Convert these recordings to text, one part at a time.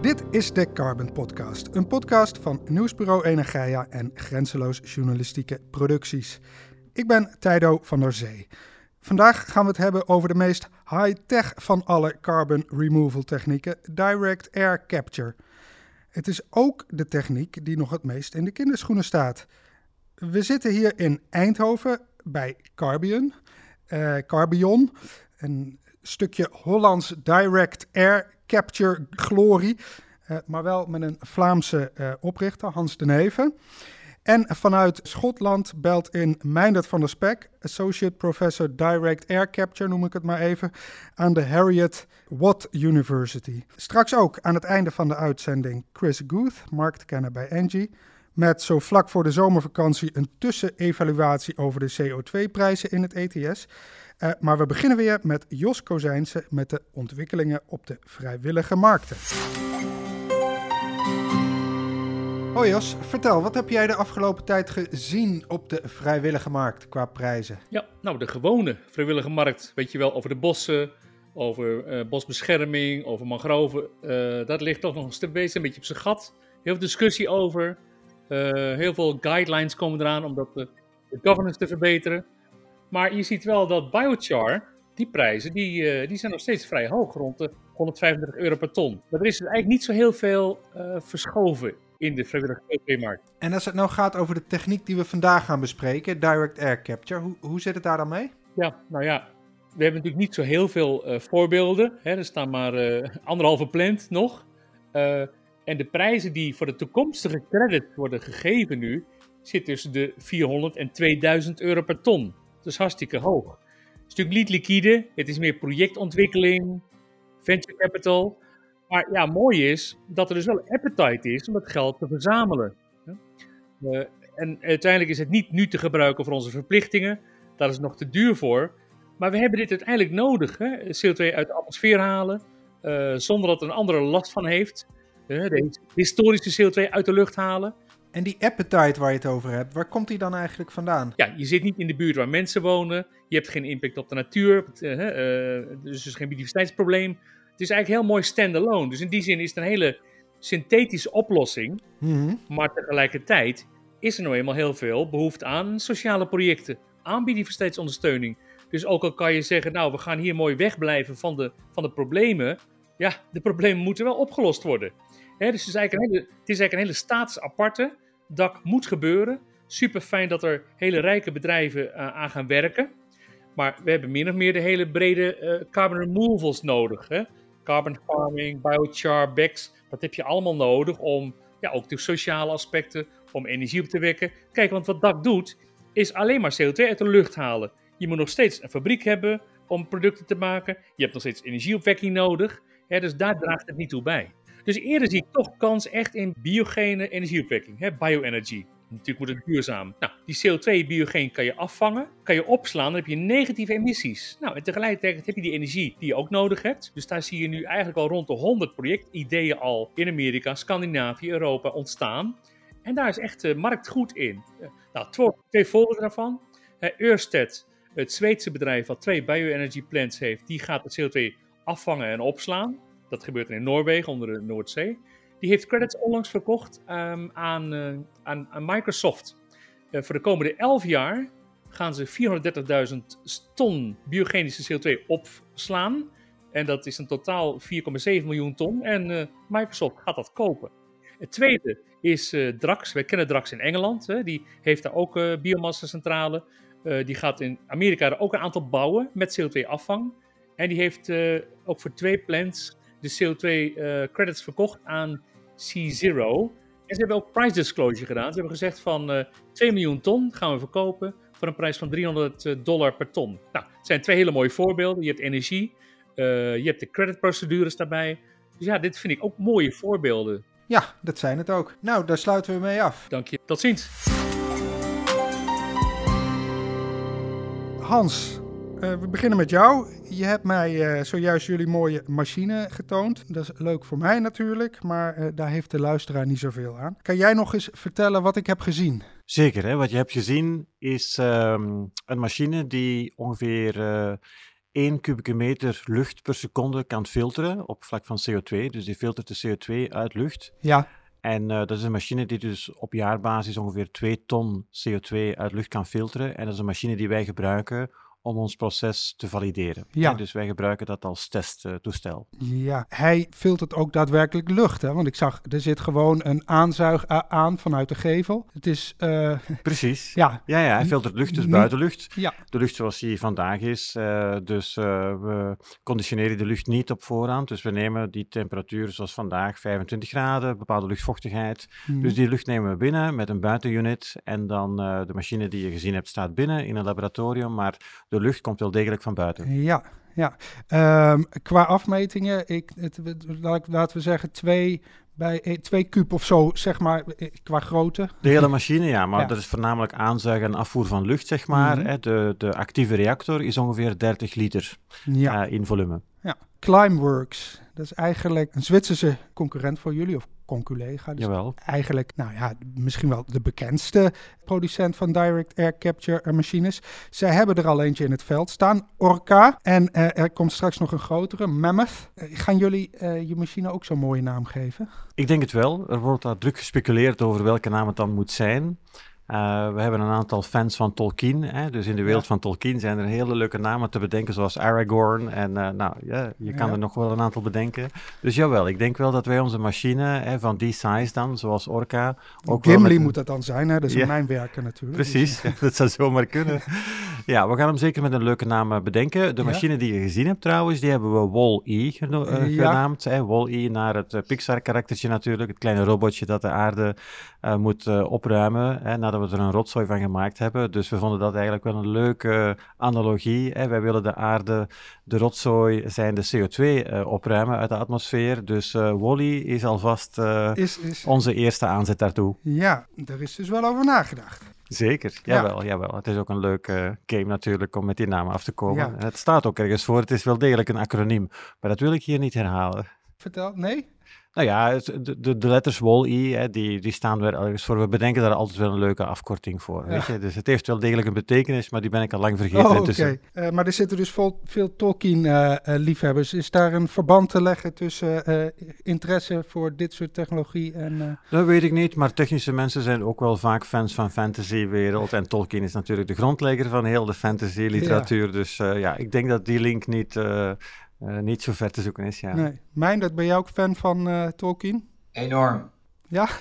Dit is de Carbon Podcast, een podcast van Nieuwsbureau Energia en Grenzeloos Journalistieke Producties. Ik ben Tijdo van der Zee. Vandaag gaan we het hebben over de meest high-tech van alle carbon removal technieken, direct air capture. Het is ook de techniek die nog het meest in de kinderschoenen staat. We zitten hier in Eindhoven bij Carbion, uh, Carbion, een stukje Hollands direct air capture glorie. Uh, maar wel met een Vlaamse uh, oprichter, Hans de Neven. En vanuit Schotland belt in Meindert van der Spek, Associate Professor Direct Air Capture, noem ik het maar even, aan de Harriet Watt University. Straks ook aan het einde van de uitzending Chris Guth, marktkenner bij Engie, met zo vlak voor de zomervakantie een tussenevaluatie over de CO2-prijzen in het ETS. Uh, maar we beginnen weer met Jos Kozijnse met de ontwikkelingen op de vrijwillige markten. Hoi Jos, vertel, wat heb jij de afgelopen tijd gezien op de vrijwillige markt qua prijzen? Ja, nou de gewone vrijwillige markt, weet je wel, over de bossen, over uh, bosbescherming, over mangroven. Uh, dat ligt toch nog een stuk bezig, een beetje op zijn gat. Heel veel discussie over, heel veel guidelines komen eraan om dat, de governance te verbeteren. Maar je ziet wel dat biochar, die prijzen, die, uh, die zijn nog steeds vrij hoog, rond de 135 euro per ton. Maar er is dus eigenlijk niet zo heel veel uh, verschoven in de vrijwillige CO2-markt. En als het nou gaat over de techniek die we vandaag gaan bespreken, direct air capture, hoe, hoe zit het daar dan mee? Ja, nou ja, we hebben natuurlijk niet zo heel veel uh, voorbeelden. Hè. Er staan maar anderhalve plant nog. en de prijzen die voor de toekomstige credit worden gegeven nu, zitten tussen de 400 en 2000 euro per ton. Dat is hartstikke hoog. Het is natuurlijk niet liquide, het is meer projectontwikkeling, venture capital. Maar ja, mooi is dat er dus wel appetite is om dat geld te verzamelen. Uh, en uiteindelijk is het niet nu te gebruiken voor onze verplichtingen. Daar is het nog te duur voor. Maar we hebben dit uiteindelijk nodig. Hè? CO2 uit de atmosfeer halen, uh, zonder dat een andere last van heeft. De historische CO2 uit de lucht halen. En die appetite waar je het over hebt, waar komt die dan eigenlijk vandaan? Ja, je zit niet in de buurt waar mensen wonen. Je hebt geen impact op de natuur. Uh, uh, dus er is geen biodiversiteitsprobleem. Het is eigenlijk heel mooi standalone. Dus in die zin is het een hele synthetische oplossing. Mm-hmm. Maar tegelijkertijd is er nou eenmaal heel veel behoefte aan sociale projecten. Aan biodiversiteitsondersteuning. Dus ook al kan je zeggen, nou, we gaan hier mooi wegblijven van de, van de problemen. Ja, de problemen moeten wel opgelost worden. Dus het is, eigenlijk een hele, het is eigenlijk hele status aparte. Dat moet gebeuren. Super fijn dat er hele rijke bedrijven uh, aan gaan werken. Maar we hebben min of meer de hele brede uh, carbon removals nodig. Hè? Carbon farming, biochar, BECS. Dat heb je allemaal nodig om ja, ook de sociale aspecten, om energie op te wekken. Kijk, want wat DAC doet, is alleen maar CO2 uit de lucht halen. Je moet nog steeds een fabriek hebben om producten te maken. Je hebt nog steeds energieopwekking nodig. Hè? Dus daar draagt het niet toe bij. Dus eerder zie ik toch kans echt in biogene energieopwekking, hè, bioenergy. Natuurlijk moet het duurzaam. Nou, die CO2-biogeen kan je afvangen, kan je opslaan, dan heb je negatieve emissies. Nou, en tegelijkertijd heb je die energie die je ook nodig hebt. Dus daar zie je nu eigenlijk al rond de 100 projectideeën al in Amerika, Scandinavië, Europa ontstaan. En daar is echt de markt goed in. Uh, nou, twee, voorbeelden daarvan. Uh, Ørsted, het Zweedse bedrijf wat twee bioenergy plants heeft, die gaat de CO2 afvangen en opslaan. Dat gebeurt in Noorwegen onder de Noordzee. Die heeft credits onlangs verkocht aan, uh, aan, aan, Microsoft. Uh, voor de komende 11 jaar gaan ze 430.000 ton biogenische CO2 opslaan. En dat is een totaal 4,7 miljoen ton. En uh, Microsoft gaat dat kopen. Het tweede is Drax. Wij kennen Drax in Engeland. Hè. Die heeft daar ook uh, biomassa-centrale. die gaat in Amerika er ook een aantal bouwen met CO2-afvang. En die heeft ook voor twee plants de CO2-credits uh, verkocht aan C0. En ze hebben ook price disclosure gedaan. Ze hebben gezegd van uh, eh, 2 miljoen ton gaan we verkopen voor een prijs van 300 uh, dollar per ton. Nou, het zijn twee hele mooie voorbeelden. Je hebt energie, je hebt de creditprocedures daarbij. Dus ja, dit vind ik ook mooie voorbeelden. Ja, dat zijn het ook. Nou, daar sluiten we mee af. Dank je. Tot ziens. Hans, uh, we beginnen met jou. Je hebt mij uh, zojuist jullie mooie machine getoond. Dat is leuk voor mij natuurlijk, maar uh, daar heeft de luisteraar niet zoveel aan. Kan jij nog eens vertellen wat ik heb gezien? Zeker, hè? wat je hebt gezien is um, een machine die ongeveer 1 kubieke meter lucht per seconde kan filteren op vlak van CO2. Dus die filtert de CO2 uit lucht. Ja. En uh, dat is een machine die dus op jaarbasis ongeveer 2 ton CO2 uit lucht kan filteren. En dat is een machine die wij gebruiken om ons proces te valideren. Ja. dus wij gebruiken dat als testtoestel. ja, hij filtert ook daadwerkelijk lucht, hè? Want ik zag, er zit gewoon een aanzuig aan vanuit de gevel. Het is... Uh, Precies. Ja. ja, ja, hij filtert lucht, dus buitenlucht. Ja. De lucht zoals die vandaag is. Uh, dus uh, we conditioneren de lucht niet op voorhand. Dus we nemen die temperatuur zoals vandaag, 25 graden, bepaalde luchtvochtigheid. Hmm. Dus die lucht nemen we binnen met een buitenunit. En dan de machine die je gezien hebt staat binnen in een laboratorium, maar de lucht komt wel degelijk van buiten. Ja, ja. Um, qua afmetingen, ik, het, laten we zeggen twee bij twee kub of zo, zeg maar, qua grootte. De hele machine, ja, maar Ja. dat is voornamelijk aanzuigen en afvoer van lucht, zeg maar. Mhm. De, de actieve reactor is ongeveer 30 liter Ja. eh, in volume. ja. Climeworks, dat is eigenlijk een Zwitserse concurrent voor jullie, of conculega. Dus Jawel. eigenlijk, nou ja, misschien wel de bekendste producent van direct air capture machines. Zij hebben er al eentje in het veld staan, Orca. En eh, er komt straks nog een grotere, Mammoth. Eh, gaan jullie eh, je machine ook zo'n mooie naam geven? Ik denk het wel. Er wordt daar druk gespeculeerd over welke naam het dan moet zijn. Eh, we hebben een aantal fans van Tolkien. Hè? Dus in de wereld Ja. van Tolkien zijn er hele leuke namen te bedenken, zoals Aragorn. En eh, nou, ja, je kan Ja. er nog wel een aantal bedenken. Dus jawel, ik denk wel dat wij onze machine hè, van die size dan, zoals Orca... Ook Gimli een- moet dat dan zijn, hè? Dat is Ja. een mijnwerker natuurlijk. Precies, Dus, dat zou zomaar kunnen. Ja, we gaan hem zeker met een leuke naam eh, bedenken. De machine die je gezien hebt trouwens, die hebben we Wall-E genaamd. Hè? Wall-E naar het Pixar-karaktertje natuurlijk. Het kleine robotje dat de aarde eh, moet eh, opruimen, hè, nadat we er een rotzooi van gemaakt hebben. Dus we vonden dat eigenlijk wel een leuke analogie. Hè? Wij willen de aarde, de rotzooi, zijn de CO2 eh, opruimen uit de atmosfeer. Dus eh Wall-E is alvast eh, is, is, onze eerste aanzet daartoe. ja, daar is dus wel over nagedacht. Zeker, Ja. jawel, jawel. Het is ook een leuke game natuurlijk om met die naam af te komen. Ja. En het staat ook ergens voor, het is wel degelijk een acroniem. Maar dat wil ik hier niet herhalen. Vertel, nee? Nou ja, de, de, de letters WALL-E, hè, die, die staan weer ergens voor. We bedenken daar altijd wel een leuke afkorting voor. Weet je? Dus het heeft wel degelijk een betekenis, maar die ben ik al lang vergeten Oh, oké. intussen. Eh, maar er zitten dus vol, veel Tolkien-liefhebbers. is daar een verband te leggen tussen eh, interesse voor dit soort technologie en... eh, Dat weet ik niet, maar technische mensen zijn ook wel vaak fans van fantasywereld. En Tolkien is natuurlijk de grondlegger van heel de fantasy-literatuur. Dus eh, ja, ik denk dat die link niet, eh, eh, niet zo ver te zoeken is. Ja. Nee. Mijn, dat ben jij ook fan van eh, Tolkien? Enorm. Ja?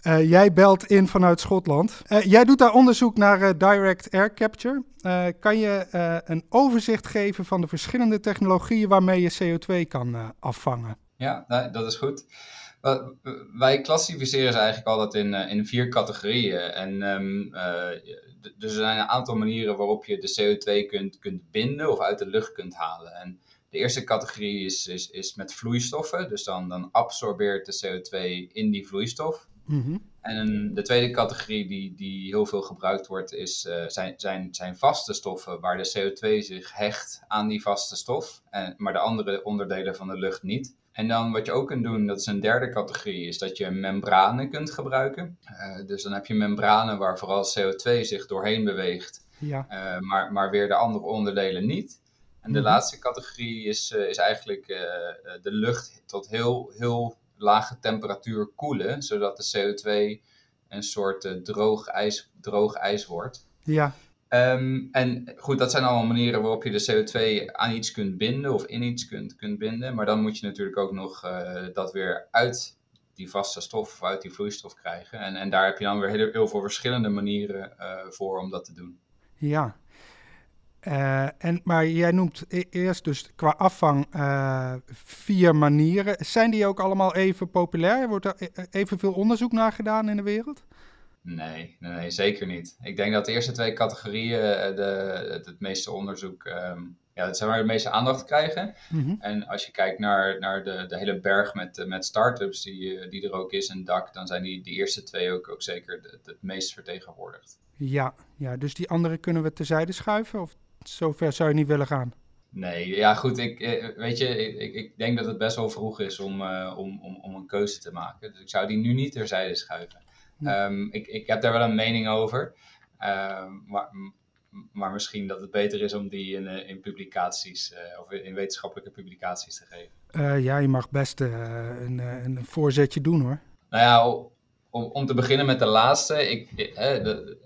Eh, jij belt in vanuit Schotland. Eh, jij doet daar onderzoek naar eh, direct air capture. Eh, kan je eh, een overzicht geven van de verschillende technologieën waarmee je CO2 kan eh, afvangen? Ja, nee, dat is goed. Wij klassificeren ze eigenlijk altijd in, eh, in vier categorieën. En ehm, eh, dus er zijn een aantal manieren waarop je de CO2 kunt, kunt binden of uit de lucht kunt halen. En de eerste categorie is, is, is met vloeistoffen. Dus dan, dan absorbeert de CO2 in die vloeistof. Mhm. En de tweede categorie die, die heel veel gebruikt wordt, is, eh, zijn, zijn, zijn vaste stoffen, waar de CO2 zich hecht aan die vaste stof, en, maar de andere onderdelen van de lucht niet. En dan wat je ook kunt doen, dat is een derde categorie, is dat je membranen kunt gebruiken. Eh, dus dan heb je membranen waar vooral CO2 zich doorheen beweegt, Ja. eh, maar, maar weer de andere onderdelen niet. En de Mhm. laatste categorie is, eh, is eigenlijk de lucht tot heel, heel lage temperatuur koelen, zodat de CO2 een soort droog, ijs, droog ijs wordt. Ja. Ehm, en goed, dat zijn allemaal manieren waarop je de CO2 aan iets kunt binden of in iets kunt, kunt binden. Maar dan moet je natuurlijk ook nog eh, dat weer uit die vaste stof of uit die vloeistof krijgen. En, en daar heb je dan weer heel, veel verschillende manieren eh, voor om dat te doen. Ja. Eh, en, maar jij noemt e- eerst dus qua afvang vier manieren. Zijn die ook allemaal even populair? Wordt er e- evenveel onderzoek naar gedaan in de wereld? Nee, nee, nee, zeker niet. Ik denk dat de eerste twee categorieën eh, de, het, het meeste onderzoek ehm, ja, dat zijn waar de meeste aandacht krijgen. Mhm. En als je kijkt naar, naar de, de hele berg met, eh, met start-ups die, eh, die er ook is en DAC, dan zijn die, die eerste twee ook, ook zeker het, het meest vertegenwoordigd. Ja, ja, dus die andere kunnen we terzijde schuiven? Of zover zou je niet willen gaan? Nee, ja goed, ik, weet je, ik, ik denk dat het best wel vroeg is om, om, om, om een keuze te maken. Dus ik zou die nu niet terzijde schuiven. Nee. Ehm, ik, ik heb daar wel een mening over. Ehm, maar, maar misschien dat het beter is om die in, eh, in publicaties eh, of in wetenschappelijke publicaties te geven. Eh, ja, je mag best een, een voorzetje doen hoor. Nou ja, om, om te beginnen met de laatste. Ik, de,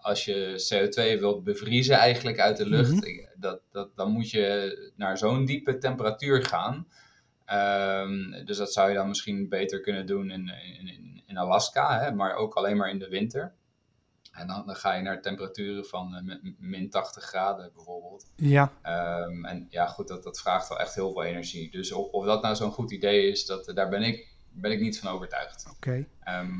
als je CO2 wilt bevriezen eigenlijk uit de lucht, Mhm. ik- dat, dat, dan moet je naar zo'n diepe temperatuur gaan. Ehm, dus dat zou je dan misschien beter kunnen doen in, in Alaska, hè, maar ook alleen maar in de winter. En dan, dan ga je naar temperaturen van eh, min- min 80 graden bijvoorbeeld. Ja, Ehm, en ja, goed, dat, dat vraagt wel echt heel veel energie. Dus of, of dat nou zo'n goed idee is, dat, daar ben ik, ben ik niet van overtuigd. oké. Ehm,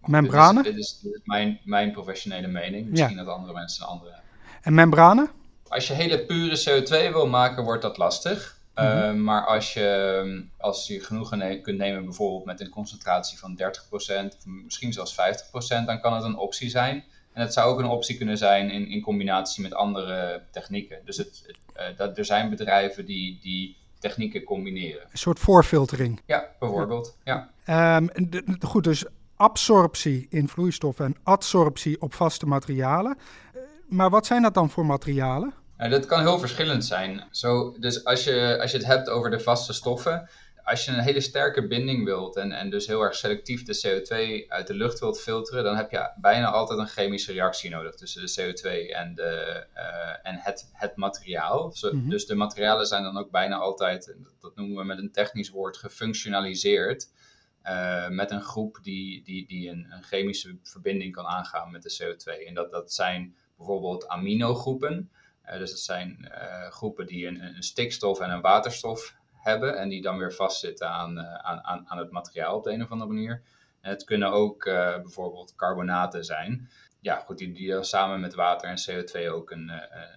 maar Membranen? Dit is, dit is, dit is mijn, mijn professionele mening. Misschien dat andere mensen een andere hebben. En membranen? Als je hele pure CO2 wil maken, wordt dat lastig. Mhm. Ehm, maar als je, als je genoegen ne- kunt nemen, bijvoorbeeld met een concentratie van 30%, of misschien zelfs 50%, dan kan het een optie zijn. En het zou ook een optie kunnen zijn in, in combinatie met andere technieken. Dus het, het, eh, dat, er zijn bedrijven die, die technieken combineren. Een soort voorfiltering. Ja, bijvoorbeeld. Ja. Ehm, de- de- goed, dus absorptie in vloeistoffen en adsorptie op vaste materialen. Eh, maar wat zijn dat dan voor materialen? Nou, dat kan heel verschillend zijn. Zo, dus als je, als je het hebt over de vaste stoffen, als je een hele sterke binding wilt en, en dus heel erg selectief de CO2 uit de lucht wilt filteren, dan heb je bijna altijd een chemische reactie nodig tussen de CO2 en, de, eh, en het, het materiaal. Zo- Mhm. Dus de materialen zijn dan ook bijna altijd, dat noemen we met een technisch woord, gefunctionaliseerd. eh, met een groep die, die, die een, een chemische verbinding kan aangaan met de CO2. En dat, dat zijn bijvoorbeeld aminogroepen. Eh, dus dat zijn eh, groepen die een, een stikstof en een waterstof hebben en die dan weer vastzitten aan, eh, aan, aan, het materiaal op de een of andere manier. Het kunnen ook bijvoorbeeld carbonaten zijn. Ja, goed, die, die samen met water en CO2 ook een,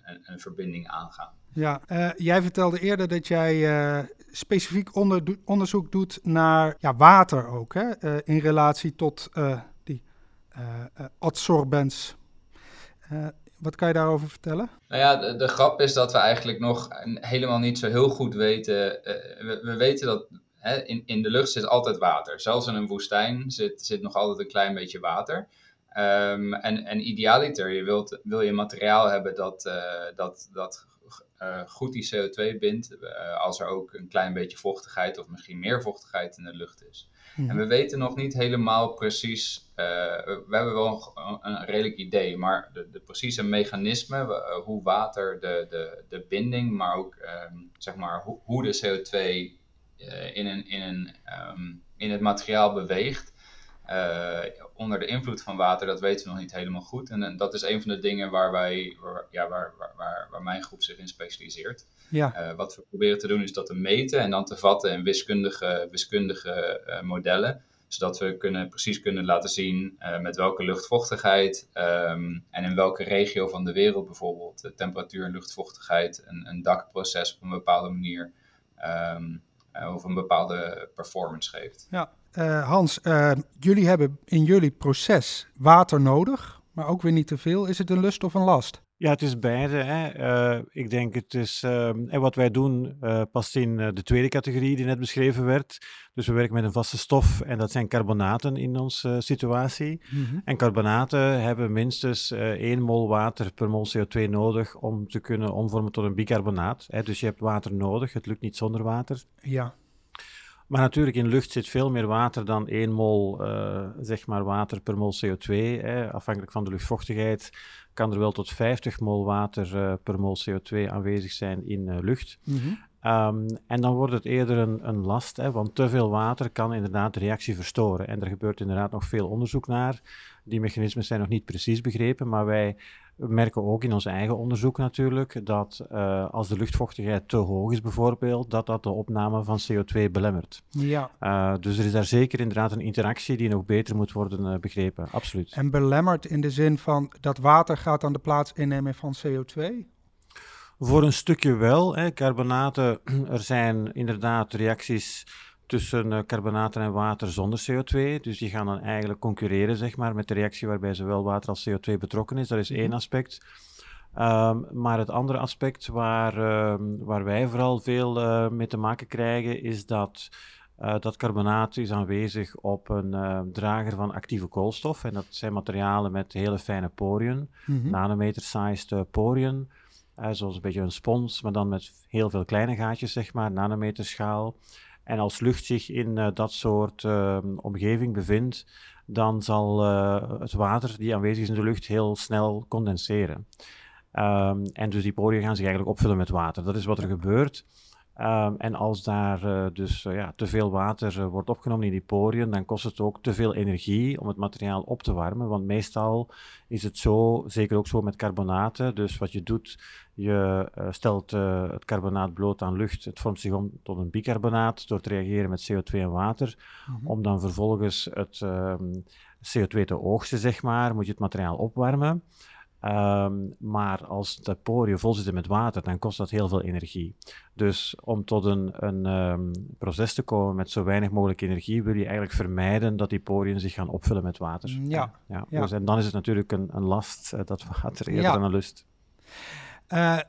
een, een verbinding aangaan. Ja, jij vertelde eerder dat jij specifiek onder, onderzoek doet naar ja, water ook, hè? in relatie tot die adsorbents. Eh, wat kan je daarover vertellen? Nou ja, de, de grap is dat we eigenlijk nog helemaal niet zo heel goed weten. eh, we, we weten dat hè, in, in de lucht zit altijd water. Zelfs in een woestijn zit, zit nog altijd een klein beetje water. Ehm, en, en idealiter, je wilt, wil je materiaal hebben dat, eh, dat, dat eh, goed die CO2 bindt. eh, als er ook een klein beetje vochtigheid of misschien meer vochtigheid in de lucht is. En we weten nog niet helemaal precies, eh, we hebben wel een, een redelijk idee, maar de, de precieze mechanismen, hoe water de, de, de binding, maar ook ehm, zeg maar, hoe, hoe de CO2 eh, in, een, in, een, ehm, in het materiaal beweegt, eh, onder de invloed van water, dat weten we nog niet helemaal goed. En, en dat is een van de dingen waar, wij, waar, ja, waar, waar, waar, mijn groep zich in specialiseert. Ja, Eh, wat we proberen te doen is dat te meten en dan te vatten in wiskundige, wiskundige eh, modellen. Zodat we kunnen, precies kunnen laten zien met welke luchtvochtigheid ehm, en in welke regio van de wereld bijvoorbeeld de temperatuur en luchtvochtigheid een, een dakproces op een bepaalde manier ehm, eh, of een bepaalde performance geeft. ja. Eh, Hans, eh, jullie hebben in jullie proces water nodig, maar ook weer niet te veel. Is het een lust of een last? Ja, het is beide. Hè. Eh, ik denk het is. ehm, en wat wij doen eh, past in eh, de tweede categorie die net beschreven werd. Dus we werken met een vaste stof en dat zijn carbonaten in onze situatie. En carbonaten hebben minstens eh 1 mol water per mol CO2 nodig om te kunnen omvormen tot een bicarbonaat. Hè. Dus je hebt water nodig, het lukt niet zonder water. Ja, Maar natuurlijk, in lucht zit veel meer water dan 1 mol zeg maar water per mol CO2. Hè. Afhankelijk van de luchtvochtigheid kan er wel tot 50 mol water eh, per mol CO2 aanwezig zijn in eh, lucht. Ehm, en dan wordt het eerder een, een last, hè, want te veel water kan inderdaad de reactie verstoren. En er gebeurt inderdaad nog veel onderzoek naar. Die mechanismen zijn nog niet precies begrepen, maar wij merken ook in ons eigen onderzoek natuurlijk dat eh, als de luchtvochtigheid te hoog is bijvoorbeeld, dat dat de opname van CO2 belemmert. ja. Uh, dus er is daar zeker inderdaad een interactie die nog beter moet worden uh, begrepen, absoluut. En belemmerd in de zin van dat water gaat dan de plaats innemen van CO2? Voor een stukje wel. Hè. Carbonaten, er zijn inderdaad reacties tussen uh, carbonaten en water zonder CO2. Dus die gaan dan eigenlijk concurreren zeg maar, met de reactie waarbij zowel water als CO2 betrokken is. Dat is één aspect. Um, maar het andere aspect waar, uh, waar wij vooral veel uh, mee te maken krijgen, is dat uh, dat carbonaat is aanwezig op een drager van actieve koolstof. En dat zijn materialen met hele fijne poriën, mm -hmm. nanometer-sized poriën. zoals een beetje een spons, maar dan met heel veel kleine gaatjes, zeg maar, nanometerschaal. En als lucht zich in dat soort ehm, omgeving bevindt, dan zal het water die aanwezig is in de lucht heel snel condenseren. Um, en dus die poriën gaan zich eigenlijk opvullen met water. Dat is wat er gebeurt. Um, en als daar uh, dus uh, ja, te veel water uh, wordt opgenomen in die poriën, dan kost het ook te veel energie om het materiaal op te warmen. Want meestal is het zo, zeker ook zo met carbonaten. Dus wat je doet, je stelt het carbonaat bloot aan lucht. Het vormt zich om tot een bicarbonaat door te reageren met CO2 en water. Mm -hmm. Om dan vervolgens het um, CO2 te oogsten, zeg maar, moet je het materiaal opwarmen. Um, maar als de poriën vol zitten met water, dan kost dat heel veel energie. Dus om tot een, een um, proces te komen met zo weinig mogelijk energie, wil je eigenlijk vermijden dat die poriën zich gaan opvullen met water. Ja. ja. ja. Dus, en dan is het natuurlijk een, een last, uh, dat water eerder ja. dan een lust. Uh,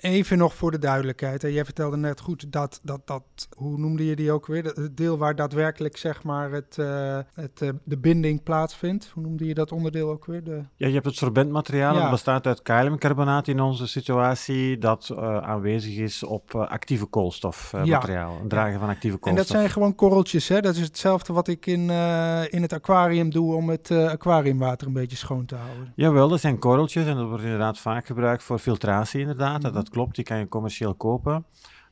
Even nog voor de duidelijkheid. Jij vertelde net goed dat, dat, dat, hoe noemde je die ook weer? Het deel waar daadwerkelijk zeg maar het, uh, het, uh, de binding plaatsvindt. Hoe noemde je dat onderdeel ook weer? De... Ja, je hebt het sorbentmateriaal. Ja. Dat bestaat uit kaliumcarbonaat in onze situatie. Dat uh, aanwezig is op actieve koolstofmateriaal. Ja. Een drager van actieve koolstof. En dat zijn gewoon korreltjes, hè? Dat is hetzelfde wat ik in, in het aquarium doe om het aquariumwater een beetje schoon te houden. Jawel, dat zijn korreltjes en dat wordt inderdaad vaak gebruikt voor filtratie inderdaad. Mm -hmm. Dat klopt, die kan je commercieel kopen.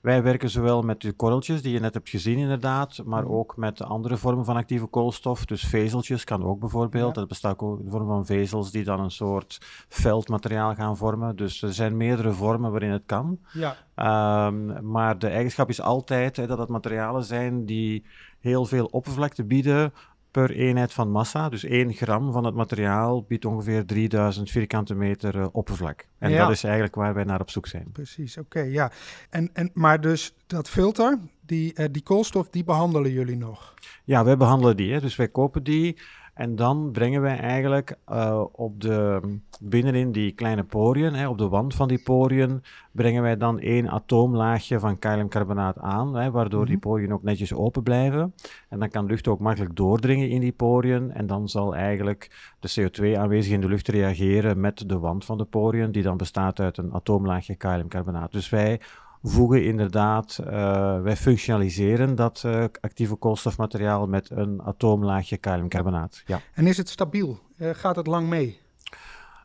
Wij werken zowel met de korreltjes die je net hebt gezien inderdaad, maar ook met andere vormen van actieve koolstof. Dus vezeltjes kan ook bijvoorbeeld. Ja. Dat bestaat ook in de vorm van vezels die dan een soort veldmateriaal gaan vormen. Dus er zijn meerdere vormen waarin het kan. Ja. Um, maar de eigenschap is altijd hè, dat het materialen zijn die heel veel oppervlakte bieden per eenheid van massa. Dus 1 gram van het materiaal biedt ongeveer 3000 vierkante meter uh, oppervlak. En ja. dat is eigenlijk waar wij naar op zoek zijn. Precies, oké, okay, ja. En, en, maar dus dat filter, die, uh, die koolstof, die behandelen jullie nog? Ja, wij behandelen die. Hè. Dus wij kopen die en dan brengen wij eigenlijk uh, op de, binnenin die kleine poriën, hè, op de wand van die poriën, brengen wij dan één atoomlaagje van kaliumcarbonaat aan, hè, waardoor die poriën ook netjes open blijven. En dan kan lucht ook makkelijk doordringen in die poriën en dan zal eigenlijk de CO2 aanwezig in de lucht reageren met de wand van de poriën, die dan bestaat uit een atoomlaagje kaliumcarbonaat. Dus wij voegen inderdaad, uh, wij functionaliseren dat uh, actieve koolstofmateriaal met een atoomlaagje kaliumcarbonaat. Ja. En is het stabiel? Uh, gaat het lang mee?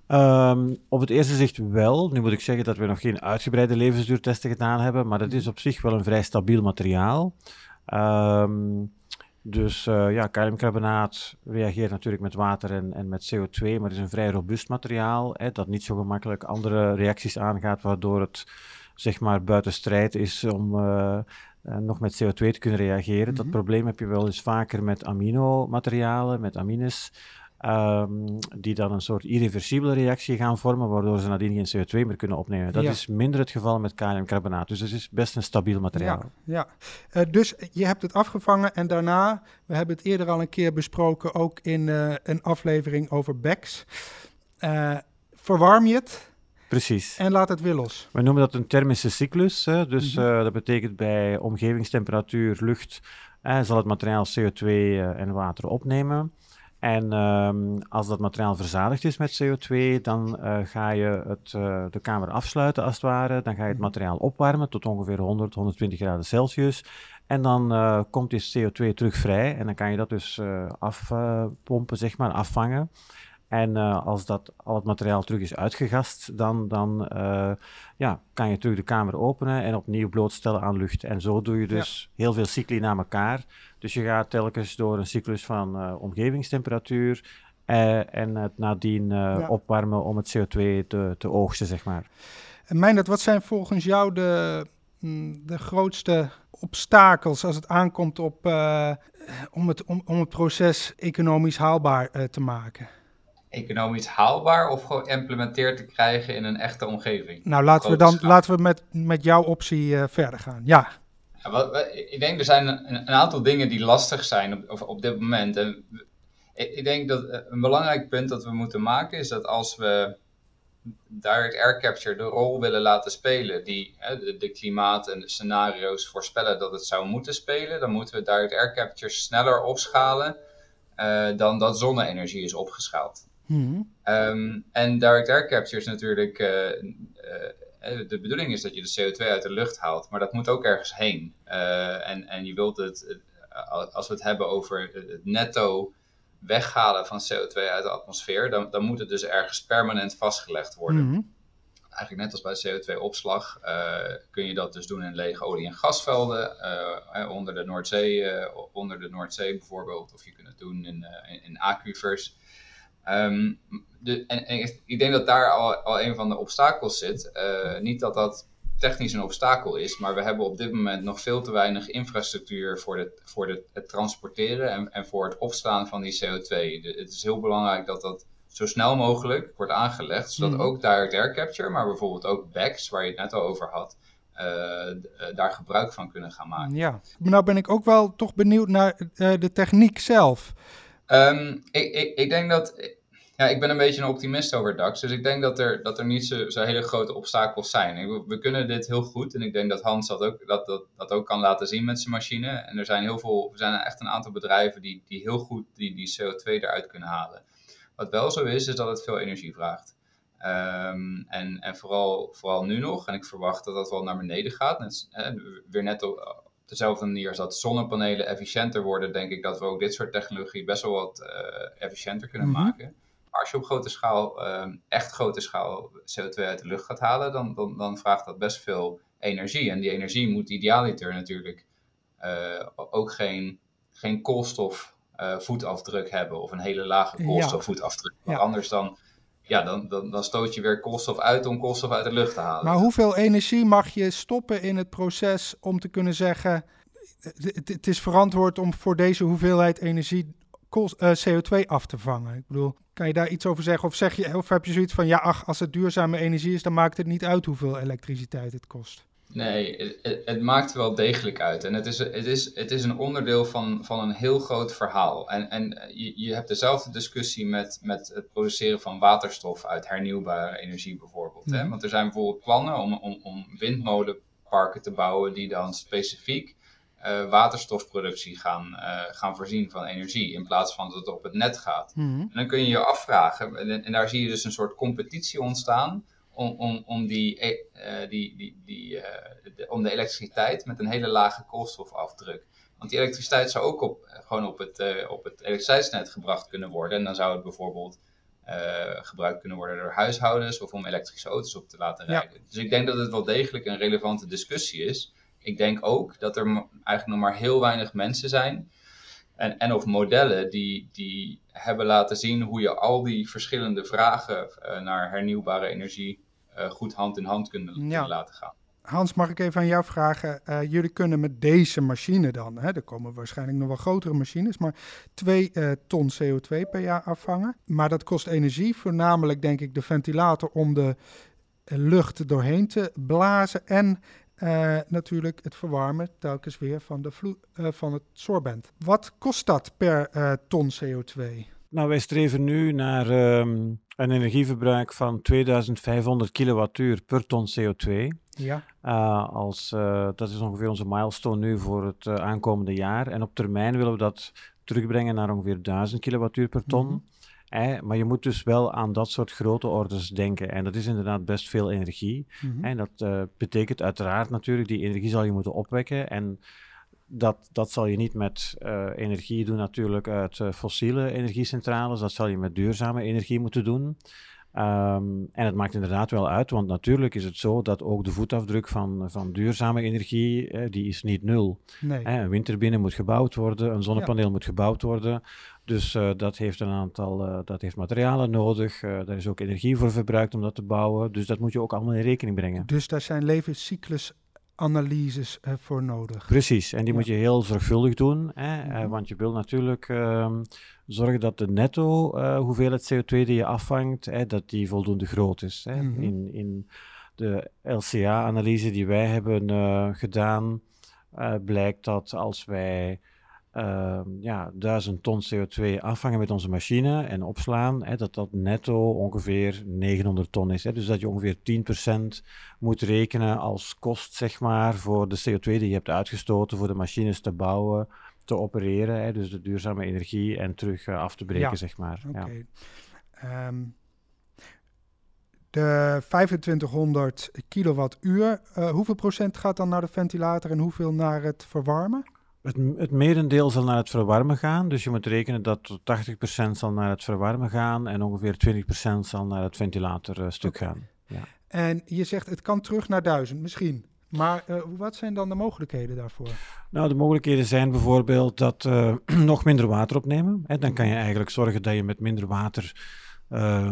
Um, op het eerste zicht wel. Nu moet ik zeggen dat we nog geen uitgebreide levensduurtesten gedaan hebben, maar dat is op zich wel een vrij stabiel materiaal. Um, dus uh, ja, kaliumcarbonaat reageert natuurlijk met water en, en met CO2, maar het is een vrij robuust materiaal hè, dat niet zo gemakkelijk andere reacties aangaat, waardoor het zeg maar buiten strijd is om uh, uh, nog met CO2 te kunnen reageren. Mm -hmm. Dat probleem heb je wel eens vaker met aminomaterialen, met amines. Um, die dan een soort irreversibele reactie gaan vormen, waardoor ze nadien geen CO2 meer kunnen opnemen. Dat ja. is minder het geval met kaliumcarbonaat. Dus het is best een stabiel materiaal. Ja, ja. Uh, dus je hebt het afgevangen en daarna, we hebben het eerder al een keer besproken, ook in uh, een aflevering over BECS. Uh, verwarm je het, Precies. En laat het weer los. We noemen dat een thermische cyclus. Hè? Dus mm -hmm. uh, dat betekent bij omgevingstemperatuur, lucht, uh, zal het materiaal CO2 uh, en water opnemen. En um, als dat materiaal verzadigd is met CO2, dan ga je het, de kamer afsluiten als het ware. Dan ga je het materiaal opwarmen tot ongeveer 100, 120 graden Celsius. En dan komt die CO2 terug vrij en dan kan je dat dus afpompen, zeg maar, afvangen. En uh, als dat, al het materiaal terug is uitgegast, dan, dan uh, ja, kan je terug de kamer openen en opnieuw blootstellen aan lucht. En zo doe je dus ja. heel veel cycli na elkaar. Dus je gaat telkens door een cyclus van uh, omgevingstemperatuur en het nadien ja. opwarmen om het CO2 te, te oogsten, zeg maar. En Meindert, wat zijn volgens jou de, de grootste obstakels als het aankomt op, om, het, om, om het proces economisch haalbaar te maken? Economisch haalbaar of geïmplementeerd te krijgen in een echte omgeving. Nou, laten we dan laten we met, met jouw optie uh, verder gaan. Ja. ja wat, ik denk er zijn een, een, aantal dingen die lastig zijn op, op dit moment. En ik, ik, denk dat een belangrijk punt dat we moeten maken is dat als we direct air capture de rol willen laten spelen die hè, de, de, klimaat en de scenario's voorspellen dat het zou moeten spelen, dan moeten we direct air capture sneller opschalen uh, dan dat zonne-energie is opgeschaald. Hmm. Um, en direct air capture is natuurlijk, uh, uh, de bedoeling is dat je de CO2 uit de lucht haalt, maar dat moet ook ergens heen. en, en je wilt het, als we het hebben over het netto weghalen van CO2 uit de atmosfeer, dan, dan moet het dus ergens permanent vastgelegd worden. Mhm. Eigenlijk net als bij CO2-opslag uh, eh, kun je dat dus doen in lege olie- en gasvelden, onder, de Noordzee, onder de Noordzee bijvoorbeeld, of je kunt het doen in, in, in aquifers. Um, de, en, en, ik denk dat daar al, al een van de obstakels zit. niet dat dat technisch een obstakel is, maar we hebben op dit moment nog veel te weinig infrastructuur voor, de, voor de, het transporteren en, en voor het opslaan van die CO2. het is heel belangrijk dat dat zo snel mogelijk wordt aangelegd, zodat mm. ook direct air capture, maar bijvoorbeeld ook BECS, waar je het net al over had, uh, daar gebruik van kunnen gaan maken. Ja, nou ben ik ook wel toch benieuwd naar uh, de techniek zelf. Um, ik, ik, ik denk dat ja, ik ben een beetje een optimist over DAX. Dus ik denk dat er, dat er niet zo, zo hele grote obstakels zijn. We, kunnen dit heel goed. En ik denk dat Hans dat ook, dat, dat, dat ook kan laten zien met zijn machine. En er zijn heel veel, er zijn echt een aantal bedrijven die, die heel goed die, die CO2 eruit kunnen halen. Wat wel zo is, is dat het veel energie vraagt. Um, en en vooral, vooral nu nog. En ik verwacht dat dat wel naar beneden gaat. Net, weer net dezelfde manier als dat zonnepanelen efficiënter worden, denk ik dat we ook dit soort technologie best wel wat uh, efficiënter kunnen mhm. maken. Maar als je op grote schaal, ehm, echt grote schaal CO2 uit de lucht gaat halen, dan, dan, dan vraagt dat best veel energie. En die energie moet idealiter natuurlijk uh, ook geen, geen koolstofvoetafdruk uh, hebben of een hele lage koolstofvoetafdruk. Ja. Anders dan, ja, dan, dan, dan stoot je weer koolstof uit om koolstof uit de lucht te halen. Maar hoeveel energie mag je stoppen in het proces om te kunnen zeggen, het is verantwoord om voor deze hoeveelheid energie uh, CO2 af te vangen? Ik bedoel, kan je daar iets over zeggen? Of, zeg je, of heb je zoiets van, ja, ach, als het duurzame energie is, dan maakt het niet uit hoeveel elektriciteit het kost? Nee, het, het, maakt wel degelijk uit. En het is, het is, het is een onderdeel van, van een heel groot verhaal. En, en je, je hebt dezelfde discussie met, met het produceren van waterstof uit hernieuwbare energie bijvoorbeeld. Hè? Mhm. Want er zijn bijvoorbeeld plannen om, om, om windmolenparken te bouwen die dan specifiek uh, waterstofproductie gaan, uh, gaan voorzien van energie. In plaats van dat het op het net gaat. Mhm. En dan kun je je afvragen, en, en, daar zie je dus een soort competitie ontstaan. Om, om, om, die, uh, die, die, die, de, om de elektriciteit met een hele lage koolstofafdruk. Want die elektriciteit zou ook op, gewoon op het, op het elektriciteitsnet gebracht kunnen worden. En dan zou het bijvoorbeeld gebruikt kunnen worden door huishoudens of om elektrische auto's op te laten rijden. Dus ik denk dat het wel degelijk een relevante discussie is ik denk ook dat er eigenlijk nog maar heel weinig mensen zijn. En, en of modellen die, die hebben laten zien hoe je al die verschillende vragen uh, naar hernieuwbare energie uh, goed hand in hand kunnen, ja. laten gaan. Hans, mag ik even aan jou vragen? Uh, jullie kunnen met deze machine dan, hè, er komen waarschijnlijk nog wel grotere machines, maar 2 ton CO2 per jaar afvangen. Maar dat kost energie, voornamelijk denk ik de ventilator om de lucht doorheen te blazen en uh, natuurlijk het verwarmen telkens weer van, de uh, van het sorbent. Wat kost dat per uh, ton CO2? Nou, wij streven nu naar um, een energieverbruik van 2500 kilowattuur per ton CO2. Ja. als, dat is ongeveer onze milestone nu voor het aankomende jaar. En op termijn willen we dat terugbrengen naar ongeveer 1000 kilowattuur per ton. Mm -hmm maar je moet dus wel aan dat soort grote orders denken. En dat is inderdaad best veel energie. Mm En dat uh, betekent uiteraard natuurlijk, die energie zal je moeten opwekken. En dat, dat zal je niet met uh, energie doen natuurlijk uit uh, fossiele energiecentrales. Dat zal je met duurzame energie moeten doen. Um, en het maakt inderdaad wel uit, want natuurlijk is het zo dat ook de voetafdruk van, van duurzame energie, eh, die is niet nul. Nee. een windturbine moet gebouwd worden, een zonnepaneel moet gebouwd worden. Dus uh, dat heeft een aantal, uh, dat heeft materialen nodig. Uh, daar is ook energie voor verbruikt om dat te bouwen. Dus dat moet je ook allemaal in rekening brengen. Dus daar zijn levenscyclus analyses uh, voor nodig. Precies, en die moet je heel zorgvuldig doen, hè, mm -hmm. want je wil natuurlijk uh, zorgen dat de netto hoeveelheid CO2 die je afvangt, hè, dat die voldoende groot is. Hè. Mm -hmm. in, in de LCA-analyse die wij hebben gedaan, blijkt dat als wij uh, ja, 1000 ton CO2 afvangen met onze machine en opslaan, hè, dat dat netto ongeveer 900 ton is. Hè. Dus dat je ongeveer 10% moet rekenen als kost, zeg maar, voor de CO2 die je hebt uitgestoten voor de machines te bouwen, te opereren. Hè, dus de duurzame energie en terug uh, af te breken, ja. zeg maar. Okay. Ja. Um, de 2500 kilowattuur, uh, hoeveel procent gaat dan naar de ventilator en hoeveel naar het verwarmen? Het, het merendeel zal naar het verwarmen gaan. Dus je moet rekenen dat 80% zal naar het verwarmen gaan en ongeveer 20% zal naar het ventilatorstuk uh, gaan. Ja. En je zegt het kan terug naar 1000, misschien. Maar uh, wat zijn dan de mogelijkheden daarvoor? Nou, de mogelijkheden zijn bijvoorbeeld dat uh, nog minder water opnemen. Hè. Dan kan je eigenlijk zorgen dat je met minder water uh,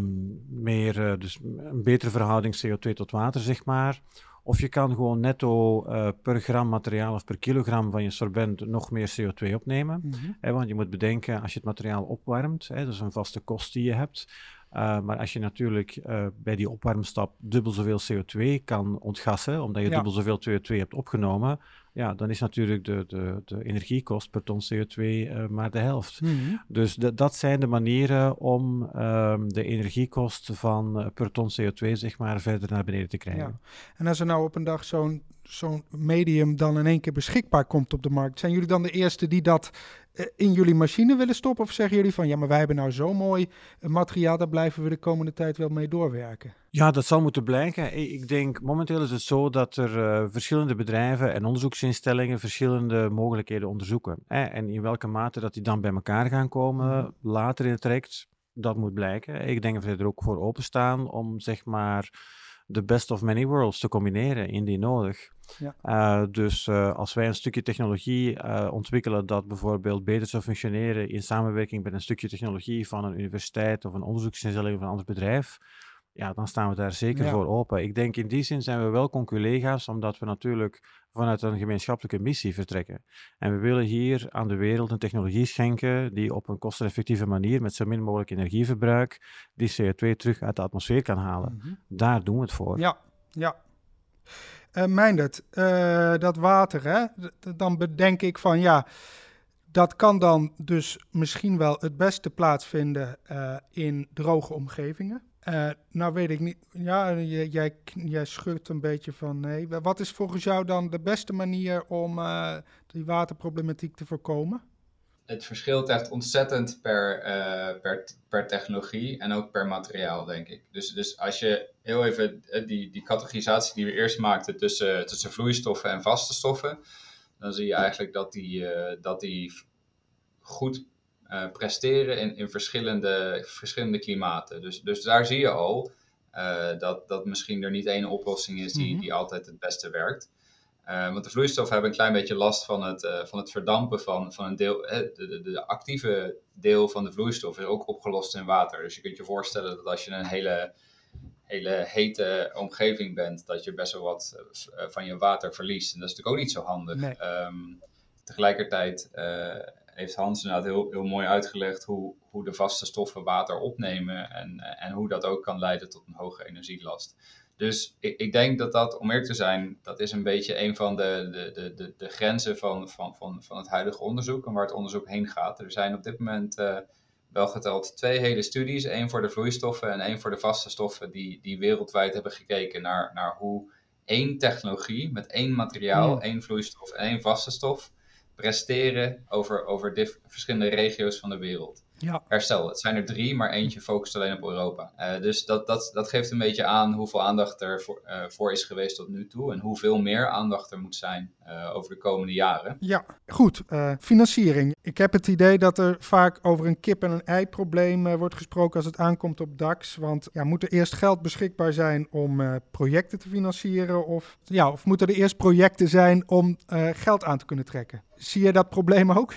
meer, dus een betere verhouding CO2 tot water, zeg maar. Of je kan gewoon netto uh, per gram materiaal of per kilogram van je sorbent nog meer CO2 opnemen. Mm -hmm. hè, want je moet bedenken, als je het materiaal opwarmt, hè, dat is een vaste kost die je hebt. Uh, maar als je natuurlijk uh, bij die opwarmstap dubbel zoveel CO2 kan ontgassen, omdat je ja. dubbel zoveel CO2 hebt opgenomen, ja, dan is natuurlijk de, de, de energiekost per ton CO2 uh, maar de helft. Mm -hmm. Dus de, dat zijn de manieren om um, de energiekost van uh, per ton CO2 zeg maar verder naar beneden te krijgen. Ja. En als er nou op een dag zo'n zo'n medium dan in één keer beschikbaar komt op de markt, zijn jullie dan de eerste die dat uh, in jullie machine willen stoppen? Of zeggen jullie van ja, maar wij hebben nou zo mooi materiaal, daar blijven we de komende tijd wel mee doorwerken? Ja, dat zal moeten blijken. Ik denk, momenteel is het zo dat er uh, verschillende bedrijven en onderzoeksinstellingen verschillende mogelijkheden onderzoeken. Hè? En in welke mate dat die dan bij elkaar gaan komen mm. later in het traject, dat moet blijken. Ik denk dat we er ook voor openstaan om zeg maar de best of many worlds te combineren, indien nodig. Ja. Uh, dus uh, als wij een stukje technologie uh, ontwikkelen dat bijvoorbeeld beter zou functioneren in samenwerking met een stukje technologie van een universiteit of een onderzoeksinstelling of een ander bedrijf, ja, dan staan we daar zeker ja. voor open. Ik denk in die zin zijn we wel collega's, omdat we natuurlijk vanuit een gemeenschappelijke missie vertrekken. En we willen hier aan de wereld een technologie schenken die op een kosteneffectieve manier met zo min mogelijk energieverbruik die CO2 terug uit de atmosfeer kan halen. Mm -hmm. Daar doen we het voor. Ja, ja. Uh, dat water, hè? dan bedenk ik van ja, dat kan dan dus misschien wel het beste plaatsvinden uh, in droge omgevingen. Nou weet ik niet, ja, jij, jij schudt een beetje van nee. Wat is volgens jou dan de beste manier om die waterproblematiek te voorkomen? Het verschilt echt ontzettend per, uh, per, per technologie en ook per materiaal, denk ik. Dus, dus als je heel even die, die categorisatie die we eerst maakten tussen, tussen vloeistoffen en vaste stoffen, dan zie je eigenlijk dat die, dat die goed uh, presteren in, in verschillende, verschillende klimaten. Dus, dus daar zie je al dat, dat misschien er niet één oplossing is die, mm -hmm. die altijd het beste werkt. Uh, want de vloeistoffen hebben een klein beetje last van het, van het verdampen van, van een deel. de, de, de, actieve deel van de vloeistof is ook opgelost in water. Dus je kunt je voorstellen dat als je een hele, hele hete omgeving bent, dat je best wel wat van je water verliest. En dat is natuurlijk ook niet zo handig. Nee. Um, tegelijkertijd heeft Hans inderdaad heel, heel mooi uitgelegd hoe, hoe de vaste stoffen water opnemen en, en hoe dat ook kan leiden tot een hoge energielast. Dus ik, ik denk dat dat, om eerlijk te zijn, dat is een beetje een van de, de, de, de, grenzen van, van, van, van het huidige onderzoek en waar het onderzoek heen gaat. Er zijn op dit moment uh, wel geteld twee hele studies, één voor de vloeistoffen en één voor de vaste stoffen, die, die wereldwijd hebben gekeken naar, naar hoe één technologie met één materiaal, één vloeistof en één vaste stof presteren over, over verschillende regio's van de wereld. Ja. Herstel, het zijn er drie, maar eentje focust alleen op Europa. Uh, dus dat, dat, dat geeft een beetje aan hoeveel aandacht er voor, uh, voor is geweest tot nu toe en hoeveel meer aandacht er moet zijn uh, over de komende jaren. Ja, goed. financiering. Ik heb het idee dat er vaak over een kip- en een ei-probleem wordt gesproken als het aankomt op DAX. Want ja, moet er eerst geld beschikbaar zijn om projecten te financieren? Of, ja, of moeten er eerst projecten zijn om geld aan te kunnen trekken? Zie je dat probleem ook?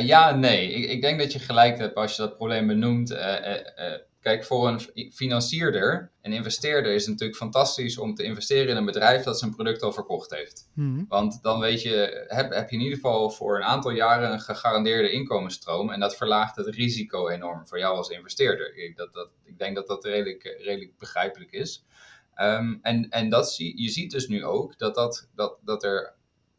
ja, nee. Ik, ik denk dat je gelijk hebt als je dat probleem benoemt. Uh, uh, uh, Kijk, voor een financierder, een investeerder, is het natuurlijk fantastisch om te investeren in een bedrijf dat zijn product al verkocht heeft. Mhm. Want dan weet je, heb, heb je in ieder geval voor een aantal jaren een gegarandeerde inkomensstroom. En dat verlaagt het risico enorm voor jou als investeerder. Ik, dat, dat, ik denk dat dat redelijk, redelijk begrijpelijk is. Ehm, en en dat zie, je ziet dus nu ook dat, dat, dat, dat er,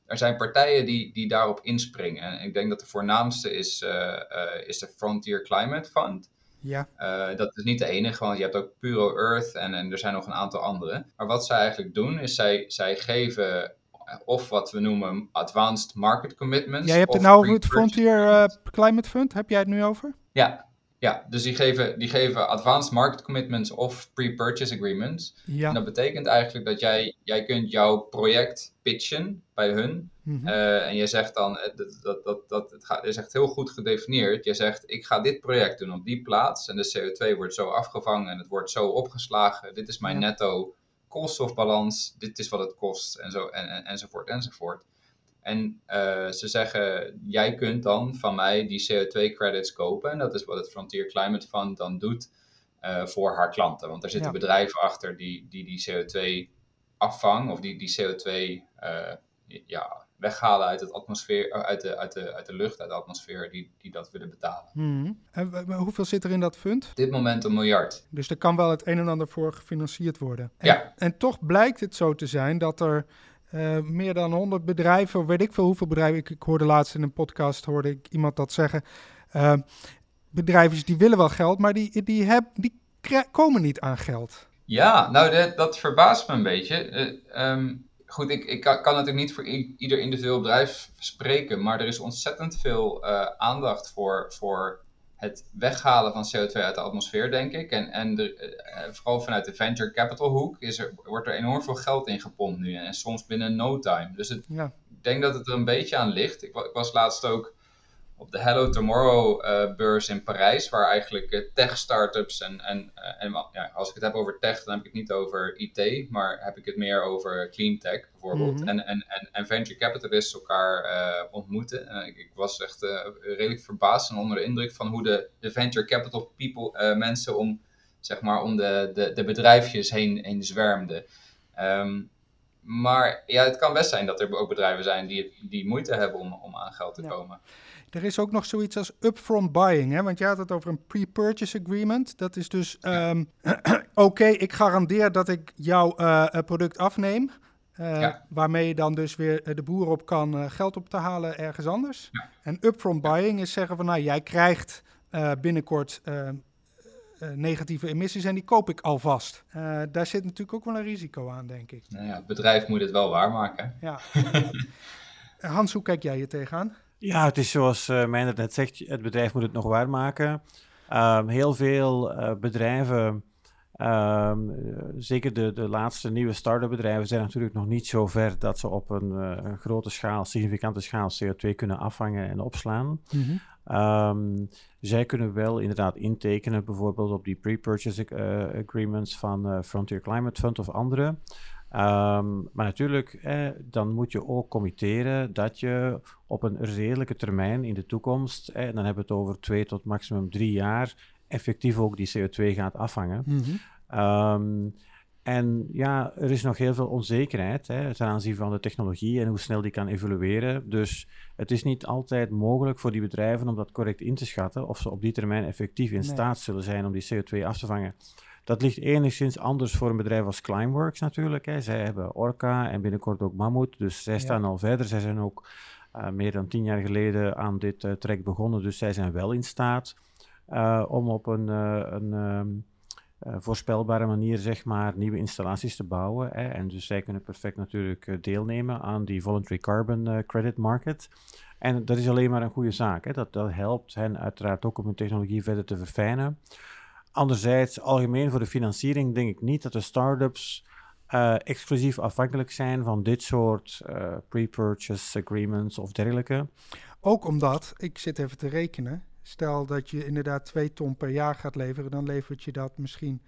er zijn partijen die, die daarop inspringen. En ik denk dat de voornaamste is, uh, uh, is de Frontier Climate Fund. Ja. Uh, dat is niet de enige, want je hebt ook Puro Earth en, en er zijn nog een aantal andere. Maar wat zij eigenlijk doen, is zij, zij geven of wat we noemen advanced market commitments. Jij hebt het nou over het Frontier Climate Fund, heb jij het nu over? Ja, ja, dus die geven, die geven advanced market commitments of pre-purchase agreements. Ja. En dat betekent eigenlijk dat jij, jij kunt jouw project pitchen bij hun. Mhm. Uh, en je zegt dan, dat, dat, dat, dat het gaat, is echt heel goed gedefinieerd. Je zegt, ik ga dit project doen op die plaats. En de CO2 wordt zo afgevangen en het wordt zo opgeslagen. Dit is mijn Ja. netto koolstofbalans. Dit is wat het kost en zo, en, en, enzovoort enzovoort. En uh, ze zeggen, jij kunt dan van mij die CO2-credits kopen. En dat is wat het Frontier Climate Fund dan doet uh, voor haar klanten. Want er zitten Ja. bedrijven achter die die, die CO2-afvang of die, die CO2 uh, ja, weghalen uit, het atmosfeer, uit, de, uit, de, uit de lucht, uit de atmosfeer, die, die dat willen betalen. Mhm. En hoeveel zit er in dat fund? Op dit moment een miljard. Dus er kan wel het een en ander voor gefinancierd worden. En, Ja. en toch blijkt het zo te zijn dat er eh, meer dan 100 bedrijven, weet ik veel hoeveel bedrijven, ik, ik hoorde laatst in een podcast hoorde ik iemand dat zeggen. eh, bedrijven die willen wel geld, maar die, die, heb, die komen niet aan geld. Ja, nou dat, verbaast me een beetje. Uh, um, goed, ik, ik kan, natuurlijk niet voor ieder individueel bedrijf spreken, maar er is ontzettend veel uh, aandacht voor, voor het weghalen van CO2 uit de atmosfeer, denk ik. En, en de, uh, vooral vanuit de venture capital hoek is er, wordt er enorm veel geld in gepompt nu. En soms binnen no time. Dus het, ja. ik denk dat het er een beetje aan ligt. Ik, ik was laatst ook op de Hello Tomorrow uh, beurs in Parijs, waar eigenlijk uh, tech-startups en, en, uh, en ja, als ik het heb over tech, dan heb ik het niet over IT, maar heb ik het meer over clean tech bijvoorbeeld. Mhm. En, en, en, en venture capitalists elkaar ontmoeten. Ik, ik, was echt redelijk verbaasd en onder de indruk van hoe de, de venture capital people, mensen om, zeg maar, om de, de, de bedrijfjes heen, heen zwermden. Um, maar ja, het kan best zijn dat er ook bedrijven zijn die, die moeite hebben om, om aan geld te Ja. komen. Er is ook nog zoiets als upfront buying, hè? want je had het over een pre-purchase agreement. Dat is dus, um, oké, okay, ik garandeer dat ik jouw uh, product afneem. Uh, Ja. Waarmee je dan dus weer de boer op kan uh, geld op te halen ergens anders. Ja. En upfront buying is zeggen van, nou, jij krijgt binnenkort negatieve emissies en die koop ik alvast. Uh, daar zit natuurlijk ook wel een risico aan, denk ik. Nou ja, het bedrijf moet het wel waarmaken. Ja. Hans, hoe kijk jij hier tegenaan? Ja, het is zoals uh, net zegt, het bedrijf moet het nog waarmaken. Um, heel veel uh, bedrijven, um, zeker de, de laatste nieuwe start-up bedrijven, zijn natuurlijk nog niet zo ver dat ze op een, uh, een grote schaal, significante schaal CO2 kunnen afvangen en opslaan. Mm -hmm. Um, zij kunnen wel inderdaad intekenen, bijvoorbeeld op die pre-purchase uh, agreements van Frontier Climate Fund of andere. Um, maar natuurlijk, eh, dan moet je ook committeren dat je op een redelijke termijn in de toekomst, eh, en dan hebben we het over twee tot maximum drie jaar, effectief ook die CO2 gaat afvangen. Mm -hmm. um, en ja, er is nog heel veel onzekerheid hè, ten aanzien van de technologie en hoe snel die kan evolueren. Dus het is niet altijd mogelijk voor die bedrijven om dat correct in te schatten of ze op die termijn effectief in nee. staat zullen zijn om die CO2 af te vangen. Dat ligt enigszins anders voor een bedrijf als Climeworks natuurlijk. Hè. Zij hebben Orca en binnenkort ook Mammoet, dus zij staan ja. al verder. Zij zijn ook uh, meer dan tien jaar geleden aan dit uh, trek begonnen, dus zij zijn wel in staat uh, om op een, een um, uh, voorspelbare manier zeg maar nieuwe installaties te bouwen. Hè. En dus zij kunnen perfect natuurlijk deelnemen aan die voluntary carbon credit market. En dat is alleen maar een goede zaak. Hè. Dat, dat helpt hen uiteraard ook om hun technologie verder te verfijnen. Anderzijds, algemeen voor de financiering denk ik niet dat de start-ups uh, exclusief afhankelijk zijn van dit soort uh, pre-purchase agreements of dergelijke. Ook omdat, ik zit even te rekenen, stel dat je inderdaad twee ton per jaar gaat leveren, dan levert je dat misschien,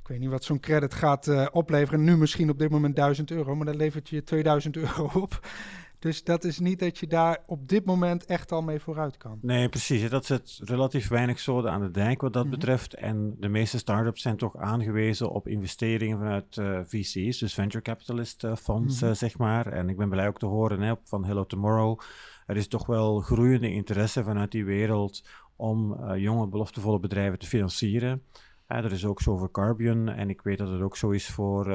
ik weet niet wat zo'n credit gaat uh, opleveren, nu misschien op dit moment 1000 euro, maar dan levert je 2000 euro op. Dus dat is niet dat je daar op dit moment echt al mee vooruit kan. Nee, precies. Dat zit relatief weinig zoden aan de dijk wat dat Mhm. betreft. En de meeste start-ups zijn toch aangewezen op investeringen vanuit eh, VC's, dus venture capitalist eh, fonds, Mhm. eh, zeg maar. En ik ben blij ook te horen hè, van Hello Tomorrow. Er is toch wel groeiende interesse vanuit die wereld om jonge, beloftevolle bedrijven te financieren. Er is ook zo voor Carbion en ik weet dat het ook zo is voor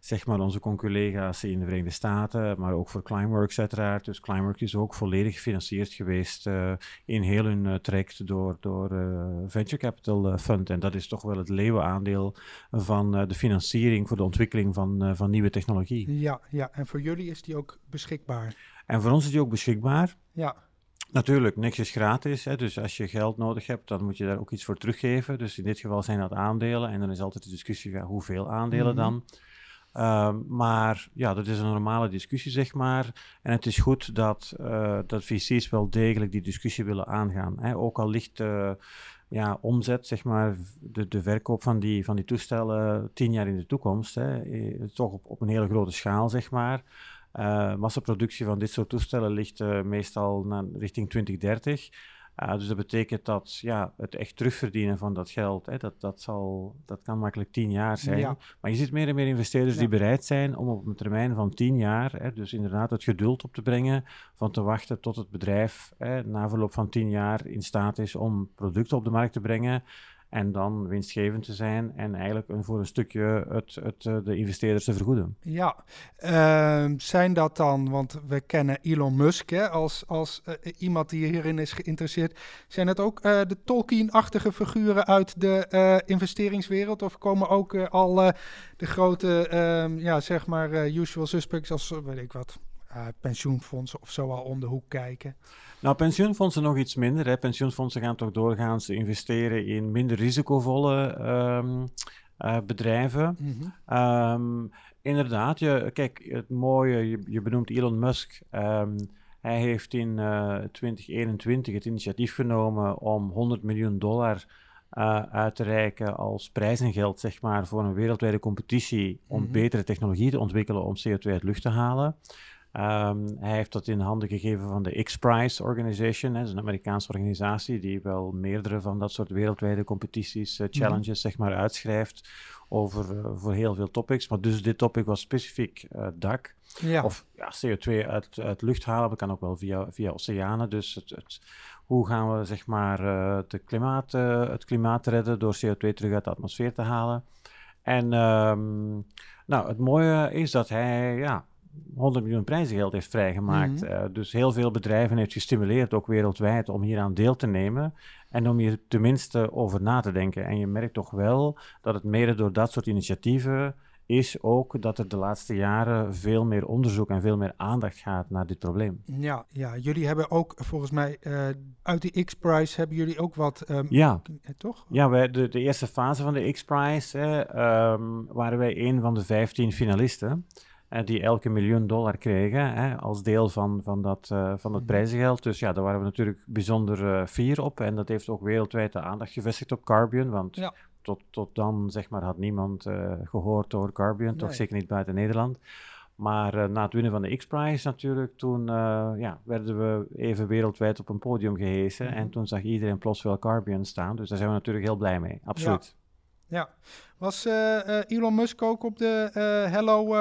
zeg maar onze conculega's in de Verenigde Staten, maar ook voor Climeworks uiteraard. Dus Climeworks is ook volledig gefinancierd geweest eh, in heel hun eh, traject door, door eh, Venture Capital Fund. En dat is toch wel het leeuwenaandeel van de financiering voor de ontwikkeling van, van nieuwe technologie. Ja, ja, en voor jullie is die ook beschikbaar. En voor ons is die ook beschikbaar. Ja, Natuurlijk, niks is gratis. Hè, dus als je geld nodig hebt, dan moet je daar ook iets voor teruggeven. Dus in dit geval zijn dat aandelen. En dan is altijd de discussie, ja, hoeveel aandelen Mhm. dan? Ehm, maar ja, dat is een normale discussie, zeg maar. En het is goed dat, eh, dat VC's wel degelijk die discussie willen aangaan. Hè. Ook al ligt eh, ja, omzet, zeg maar, de, de verkoop van die, van die toestellen tien jaar in de toekomst. Hè, eh, toch op, op een hele grote schaal, zeg maar. Massaproductie van dit soort toestellen ligt meestal naar, richting 2030. Uh, dus dat betekent dat ja, het echt terugverdienen van dat geld, hè, dat, dat, zal, dat kan makkelijk tien jaar zijn. Ja. Maar je ziet meer en meer investeerders Ja. die bereid zijn om op een termijn van tien jaar, hè, dus inderdaad het geduld op te brengen, van te wachten tot het bedrijf hè, na verloop van tien jaar in staat is om producten op de markt te brengen. En dan winstgevend te zijn en eigenlijk voor een stukje het, het, eh, de investeerders te vergoeden. ja. Ehm, zijn dat dan, want we kennen Elon Musk hè, als, als eh, iemand die hierin is geïnteresseerd. Zijn het ook eh, de Tolkien-achtige figuren uit de investeringswereld? Of komen ook al de grote, ehm, ja, zeg maar, usual suspects als, weet ik wat, eh, pensioenfondsen of zo al om de hoek kijken? Nou, pensioenfondsen nog iets minder. Hè. Pensioenfondsen gaan toch doorgaans investeren in minder risicovolle ehm, eh, bedrijven. Mhm. Ehm, inderdaad, je, kijk, het mooie, je, je benoemt Elon Musk. Ehm, hij heeft in eh, 2021 het initiatief genomen om 100 miljoen dollar eh, uit te reiken als prijzengeld, zeg maar, voor een wereldwijde competitie om Mhm. betere technologie te ontwikkelen om CO2 uit lucht te halen. Ehm, hij heeft dat in handen gegeven van de X-Prize Organization. Hè, dat is een Amerikaanse organisatie die wel meerdere van dat soort wereldwijde competities, eh, challenges, zeg maar, uitschrijft over eh, voor heel veel topics. Maar dus dit topic was specifiek eh dak. Ja, Of ja, CO2 uit, uit lucht halen, dat kan ook wel via, via oceanen. Dus het, het, hoe gaan we zeg maar, de klimaat, het klimaat redden door CO2 terug uit de atmosfeer te halen? En ehm, nou, het mooie is dat hij ja, 100 miljoen prijzengeld heeft vrijgemaakt. Mhm. Eh, dus heel veel bedrijven heeft gestimuleerd, ook wereldwijd, om hier aan deel te nemen. En om hier tenminste over na te denken. En je merkt toch wel dat het mede door dat soort initiatieven is ook dat er de laatste jaren veel meer onderzoek en veel meer aandacht gaat naar dit probleem. ja, ja, jullie hebben ook volgens mij eh, uit die X-Prize hebben jullie ook wat, ehm, Ja, eh, toch? ja wij, de, de eerste fase van de X-Prize ehm, waren wij een van de 15 finalisten. Die elke miljoen dollar kregen hè, als deel van, van, dat, eh, van het Mhm. prijzengeld. Dus ja, daar waren we natuurlijk bijzonder eh, fier op. En dat heeft ook wereldwijd de aandacht gevestigd op Carbion. Want Ja. tot, tot dan zeg maar, had niemand eh, gehoord over Carbion. Toch zeker niet buiten Nederland. Maar na het winnen van de X-Prize natuurlijk, toen ja, werden we even wereldwijd op een podium gehesen. Mhm. En toen zag iedereen plots wel Carbion staan. Dus daar zijn we natuurlijk heel blij mee, absoluut. Ja. Was eh, eh, Elon Musk ook op de Hello,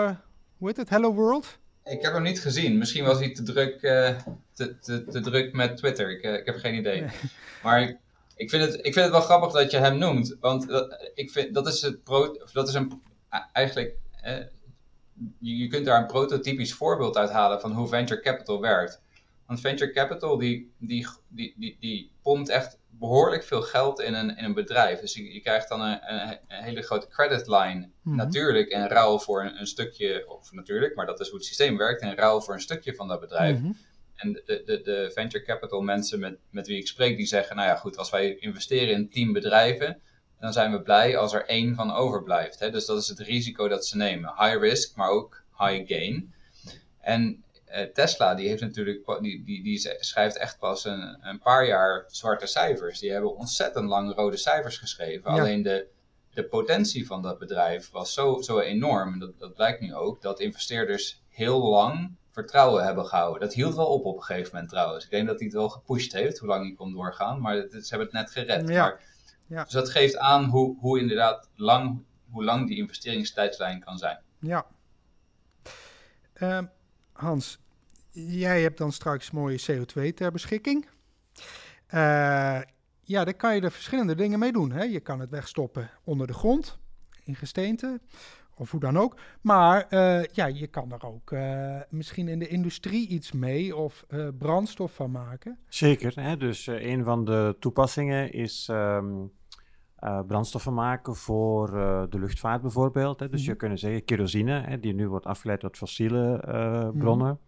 hoe heet het, Hello World? Ik heb hem niet gezien. Misschien was hij te druk, eh, te, te, te druk met Twitter. Ik, eh, ik heb geen idee. Nee. Maar ik, ik, vind het, ik vind het wel grappig dat je hem noemt. Want dat, ik vind, dat is, het pro, dat is een, eigenlijk... eh, je, je kunt daar een prototypisch voorbeeld uit halen van hoe venture capital werkt. Want venture capital die, die, die, die, die pompt echt behoorlijk veel geld in een, in een bedrijf. Dus je, je krijgt dan een, een, een hele grote credit line. Mhm. Natuurlijk in ruil voor een, een stukje, of natuurlijk, maar dat is hoe het systeem werkt, in ruil voor een stukje van dat bedrijf. Mhm. En de, de, de venture capital mensen met, met wie ik spreek, die zeggen, nou ja goed, als wij investeren in tien bedrijven, dan zijn we blij als er één van overblijft. Hè? Dus dat is het risico dat ze nemen. High risk, maar ook high gain. En Tesla, die heeft natuurlijk, die, die, die schrijft echt pas een, een paar jaar zwarte cijfers. Die hebben ontzettend lang rode cijfers geschreven. Ja. Alleen de, de potentie van dat bedrijf was zo, zo enorm, en dat, dat blijkt nu ook, dat investeerders heel lang vertrouwen hebben gehouden. Dat hield wel op op een gegeven moment trouwens. Ik denk dat hij het wel gepusht heeft, hoe lang hij kon doorgaan. Maar het, ze hebben het net gered. Ja. Maar, Ja. Dus dat geeft aan hoe, hoe inderdaad lang, hoe lang die investeringstijdslijn kan zijn. Ja. Ehm, Hans, jij hebt dan straks mooie CO2 ter beschikking. Eh, ja, daar kan je er verschillende dingen mee doen. Hè? Je kan het wegstoppen onder de grond, in gesteente, of hoe dan ook. Maar eh, ja, je kan er ook eh, misschien in de industrie iets mee of brandstof van maken. Zeker. Hè? Dus een van de toepassingen is ehm, eh, brandstoffen maken voor eh, de luchtvaart bijvoorbeeld. Hè? Dus je Mhm. kunt zeggen kerosine, hè, die nu wordt afgeleid uit fossiele eh, bronnen.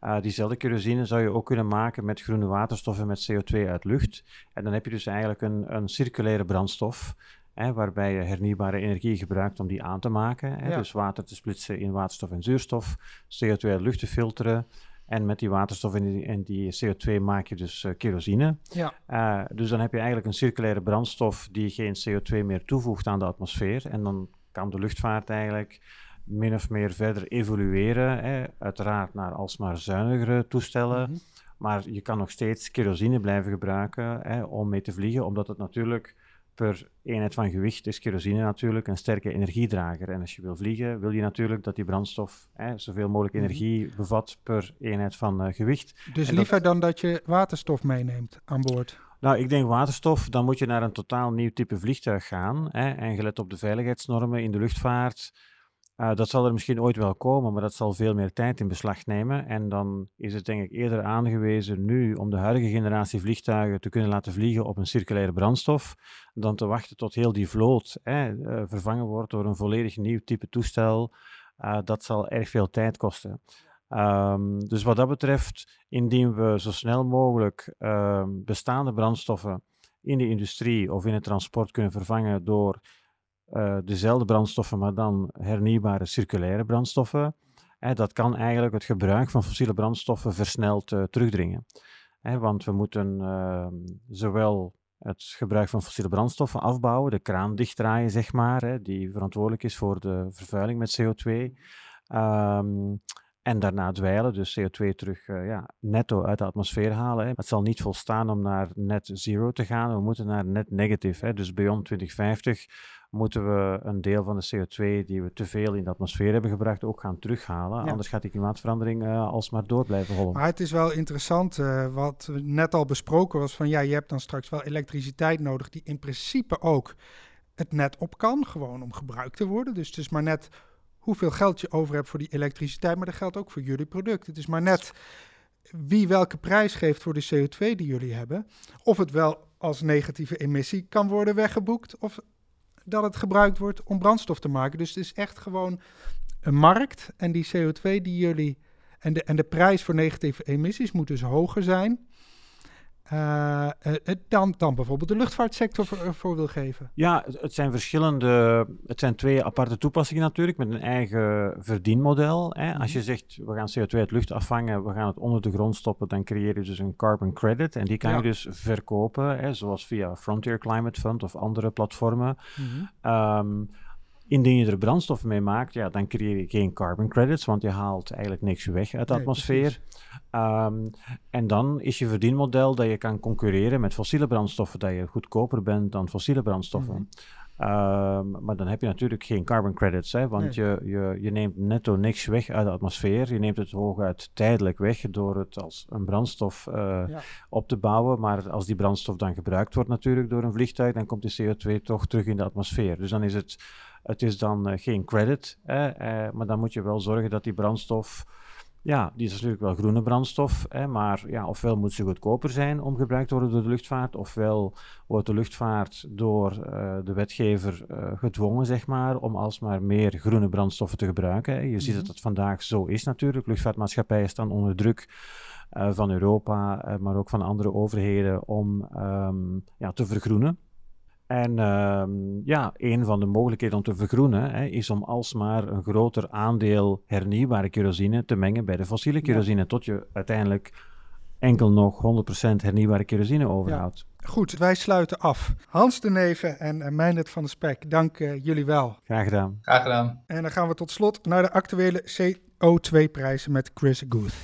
Eh, diezelfde kerosine zou je ook kunnen maken met groene waterstoffen met CO2 uit lucht. En dan heb je dus eigenlijk een, een circulaire brandstof. Hè, waarbij je hernieuwbare energie gebruikt om die aan te maken. Hè, Ja. Dus water te splitsen in waterstof en zuurstof, CO2 uit lucht te filteren. En met die waterstof en die, en die CO2 maak je dus eh, kerosine. Ja, Eh, dus dan heb je eigenlijk een circulaire brandstof die geen CO2 meer toevoegt aan de atmosfeer. En dan kan de luchtvaart eigenlijk min of meer verder evolueren. Hè. Uiteraard naar alsmaar zuinigere toestellen. Mhm. Maar je kan nog steeds kerosine blijven gebruiken hè, om mee te vliegen, omdat het natuurlijk per eenheid van gewicht is kerosine natuurlijk een sterke energiedrager. En als je wil vliegen, wil je natuurlijk dat die brandstof hè, zoveel mogelijk Mhm. energie bevat per eenheid van eh, gewicht. dus En dat- liever dan dat je waterstof meeneemt aan boord. Nou, ik denk waterstof, dan moet je naar een totaal nieuw type vliegtuig gaan. Hè, en gelet op de veiligheidsnormen in de luchtvaart. Eh, dat zal er misschien ooit wel komen, maar dat zal veel meer tijd in beslag nemen. En dan is het denk ik eerder aangewezen nu om de huidige generatie vliegtuigen te kunnen laten vliegen op een circulaire brandstof, dan te wachten tot heel die vloot eh, vervangen wordt door een volledig nieuw type toestel. Eh, dat zal erg veel tijd kosten. Ehm, dus wat dat betreft, indien we zo snel mogelijk ehm, bestaande brandstoffen in de industrie of in het transport kunnen vervangen door eh, dezelfde brandstoffen, maar dan hernieuwbare circulaire brandstoffen, dat kan eigenlijk het gebruik van fossiele brandstoffen versneld eh, terugdringen. Want we moeten ehm, zowel het gebruik van fossiele brandstoffen afbouwen, de kraan dichtdraaien, zeg maar, die verantwoordelijk is voor de vervuiling met CO2. Ehm, en daarna dweilen, dus CO2 terug eh, ja, netto uit de atmosfeer halen. Hè. Het zal niet volstaan om naar net zero te gaan. We moeten naar net negative. Hè. Dus beyond 2050 moeten we een deel van de CO2 die we te veel in de atmosfeer hebben gebracht ook gaan terughalen. Ja. Anders gaat die klimaatverandering eh, alsmaar door blijven hollen. Maar het is wel interessant, eh, wat net al besproken was, van ja, je hebt dan straks wel elektriciteit nodig die in principe ook het net op kan, gewoon om gebruikt te worden. Dus het is maar net hoeveel geld je over hebt voor die elektriciteit, maar dat geldt ook voor jullie product. Het is maar net wie welke prijs geeft voor de CO2 die jullie hebben, of het wel als negatieve emissie kan worden weggeboekt, of dat het gebruikt wordt om brandstof te maken. Dus het is echt gewoon een markt en die CO2 die jullie en de, en de prijs voor negatieve emissies moet dus hoger zijn eh, eh, dan, dan bijvoorbeeld de luchtvaartsector voor, voor wil geven. Ja, het, zijn verschillende, het zijn twee aparte toepassingen natuurlijk, met een eigen verdienmodel. Hè. Als je zegt, we gaan CO2 uit lucht afvangen, we gaan het onder de grond stoppen, dan creëer je dus een carbon credit. En die kan Ja. je dus verkopen, hè, zoals via Frontier Climate Fund of andere platformen. Ehm, indien je er brandstof mee maakt, ja, dan creëer je geen carbon credits, want je haalt eigenlijk niks weg uit de Nee, atmosfeer. Ehm, en dan is je verdienmodel dat je kan concurreren met fossiele brandstoffen, dat je goedkoper bent dan fossiele brandstoffen. Mhm. Ehm, maar dan heb je natuurlijk geen carbon credits, hè, want je, je, je neemt netto niks weg uit de atmosfeer. Je neemt het hooguit tijdelijk weg door het als een brandstof eh, Ja. op te bouwen. Maar als die brandstof dan gebruikt wordt natuurlijk door een vliegtuig, dan komt die CO2 toch terug in de atmosfeer. Dus dan is het, het is dan eh, geen credit, hè, eh, maar dan moet je wel zorgen dat die brandstof... Ja, die is natuurlijk wel groene brandstof, hè, maar ja, ofwel moet ze goedkoper zijn om gebruikt te worden door de luchtvaart, ofwel wordt de luchtvaart door eh, de wetgever eh, gedwongen, zeg maar, om alsmaar meer groene brandstoffen te gebruiken. hè. Je ziet Mhm. dat het vandaag zo is natuurlijk. Luchtvaartmaatschappijen staan onder druk eh, van Europa, maar ook van andere overheden om ehm, ja, te vergroenen. En ehm, ja, een van de mogelijkheden om te vergroenen hè, is om alsmaar een groter aandeel hernieuwbare kerosine te mengen bij de fossiele kerosine, tot je uiteindelijk enkel nog 100% hernieuwbare kerosine overhoudt. Goed, wij sluiten af. Hans de Neven en uh, Meindert van de Spek, dank uh, jullie wel. Graag gedaan. Graag gedaan. En dan gaan we tot slot naar de actuele CO2-prijzen met Chris Guth.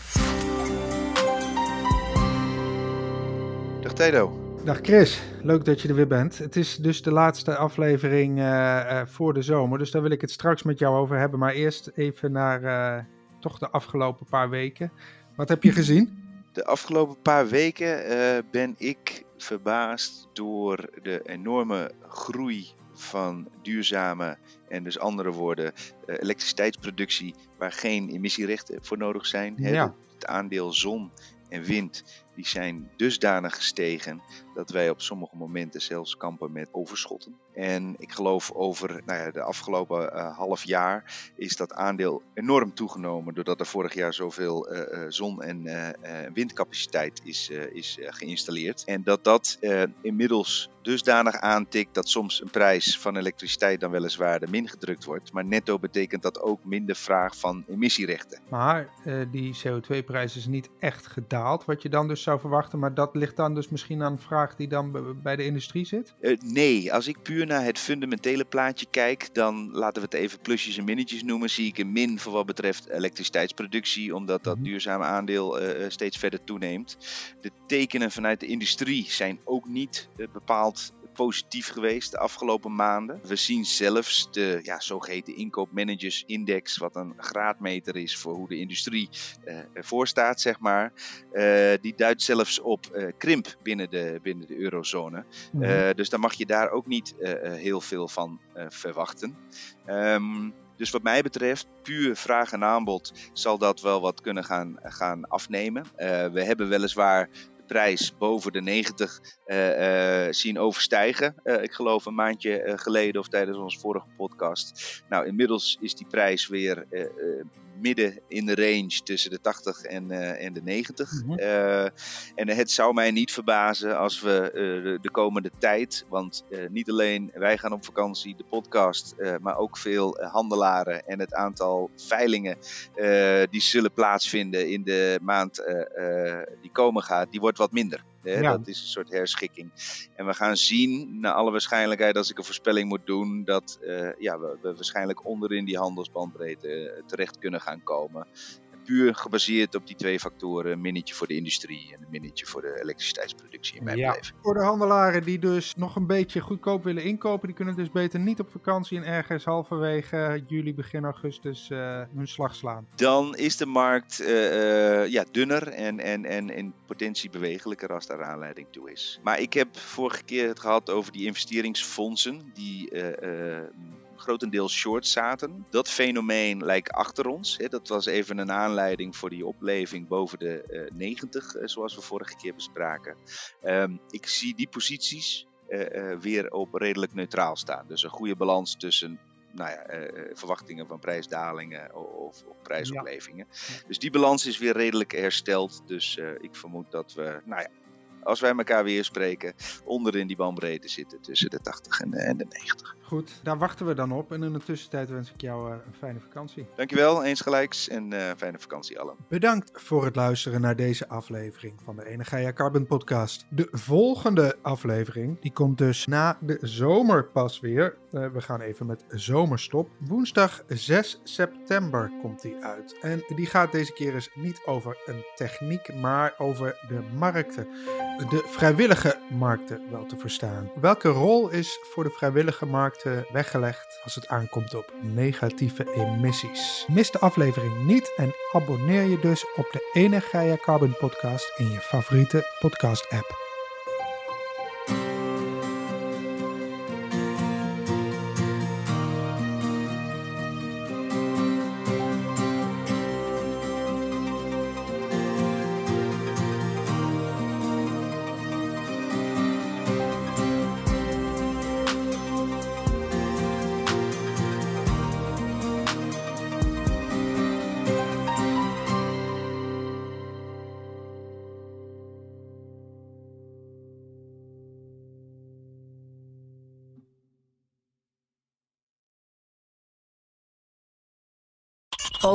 Dag Tedo. Dag Chris, leuk dat je er weer bent. Het is dus de laatste aflevering uh, uh, voor de zomer, dus daar wil ik het straks met jou over hebben. Maar eerst even naar uh, toch de afgelopen paar weken. Wat heb je gezien? De afgelopen paar weken ben ik verbaasd door de enorme groei van duurzame en dus andere woorden elektriciteitsproductie waar geen emissierechten voor nodig zijn. Ja. Het aandeel zon en wind die zijn dusdanig gestegen dat wij op sommige momenten zelfs kampen met overschotten. En ik geloof over nou ja, de afgelopen uh, half jaar is dat aandeel enorm toegenomen doordat er vorig jaar zoveel uh, zon- en uh, windcapaciteit is, is geïnstalleerd. En dat dat inmiddels dusdanig aantikt dat soms een prijs van elektriciteit dan weliswaar de min gedrukt wordt. Maar netto betekent dat ook minder vraag van emissierechten. Maar die CO2-prijs is niet echt gedaald, wat je dan dus zou verwachten. Maar dat ligt dan dus misschien aan vraag die dan bij de industrie zit? Nee, als ik puur naar het fundamentele plaatje kijk, dan laten we het even plusjes en minnetjes noemen. Zie ik een min voor wat betreft elektriciteitsproductie, omdat dat mhm. duurzame aandeel uh, steeds verder toeneemt. De tekenen vanuit de industrie zijn ook niet uh, bepaald positief geweest de afgelopen maanden. We zien zelfs de ja, zogeheten inkoopmanagersindex, wat een graadmeter is voor hoe de industrie uh, ervoor staat, zeg maar. Uh, die duidt zelfs op uh, krimp binnen de, binnen de eurozone. Mm dus dan mag je daar ook niet heel veel van verwachten. Um, dus wat mij betreft, puur vraag en aanbod, zal dat wel wat kunnen gaan, gaan afnemen. Uh, we hebben weliswaar prijs boven de 90 uh, uh, zien overstijgen. Uh, ik geloof een maandje geleden of tijdens onze vorige podcast. Nou, inmiddels is die prijs weer midden in de range tussen de 80 en, uh, en de 90. Mm -hmm. uh, en het zou mij niet verbazen als we uh, de, de, komende tijd, want niet alleen wij gaan op vakantie, de podcast, maar ook veel handelaren en het aantal veilingen die zullen plaatsvinden in de maand die komen gaat, die wordt wat minder. Hè? Ja. Dat is een soort herschikking. En we gaan zien, naar alle waarschijnlijkheid, als ik een voorspelling moet doen, dat uh, ja, we, we, waarschijnlijk onder in die handelsbandbreedte terecht kunnen gaan komen puur gebaseerd op die twee factoren. Een minnetje voor de industrie en een minnetje voor de elektriciteitsproductie in mijn ja. beleving. Voor de handelaren die dus nog een beetje goedkoop willen inkopen, die kunnen dus beter niet op vakantie en ergens halverwege juli, begin augustus uh, hun slag slaan. Dan is de markt uh, uh, ja, dunner en, en, en in potentie bewegelijker als daar aanleiding toe is. Maar ik heb vorige keer het gehad over die investeringsfondsen die grotendeels short zaten. Dat fenomeen lijkt achter ons. Hè. Dat was even een aanleiding voor die opleving boven de uh, 90, uh, zoals we vorige keer bespraken. Um, ik zie die posities uh, weer op redelijk neutraal staan. Dus een goede balans tussen nou ja, verwachtingen van prijsdalingen of, of prijsoplevingen. Ja. Dus die balans is weer redelijk hersteld. Dus ik vermoed dat we, nou ja, als wij elkaar weer spreken, onder in die bandbreedte zitten tussen de 80 en de, en de 90. Goed, daar wachten we dan op. En in de tussentijd wens ik jou uh, een fijne vakantie. Dankjewel, eens gelijks en uh, fijne vakantie allen. Bedankt voor het luisteren naar deze aflevering van de Energia Carbon Podcast. De volgende aflevering, die komt dus na de zomer pas weer. Uh, we gaan even met zomerstop. Woensdag 6 september komt die uit. En die gaat deze keer eens niet over een techniek, maar over de markten. De vrijwillige markten wel te verstaan. Welke rol is voor de vrijwillige markt weggelegd als het aankomt op negatieve emissies. Mis de aflevering niet en abonneer je dus op de Energia Carbon podcast in je favoriete podcast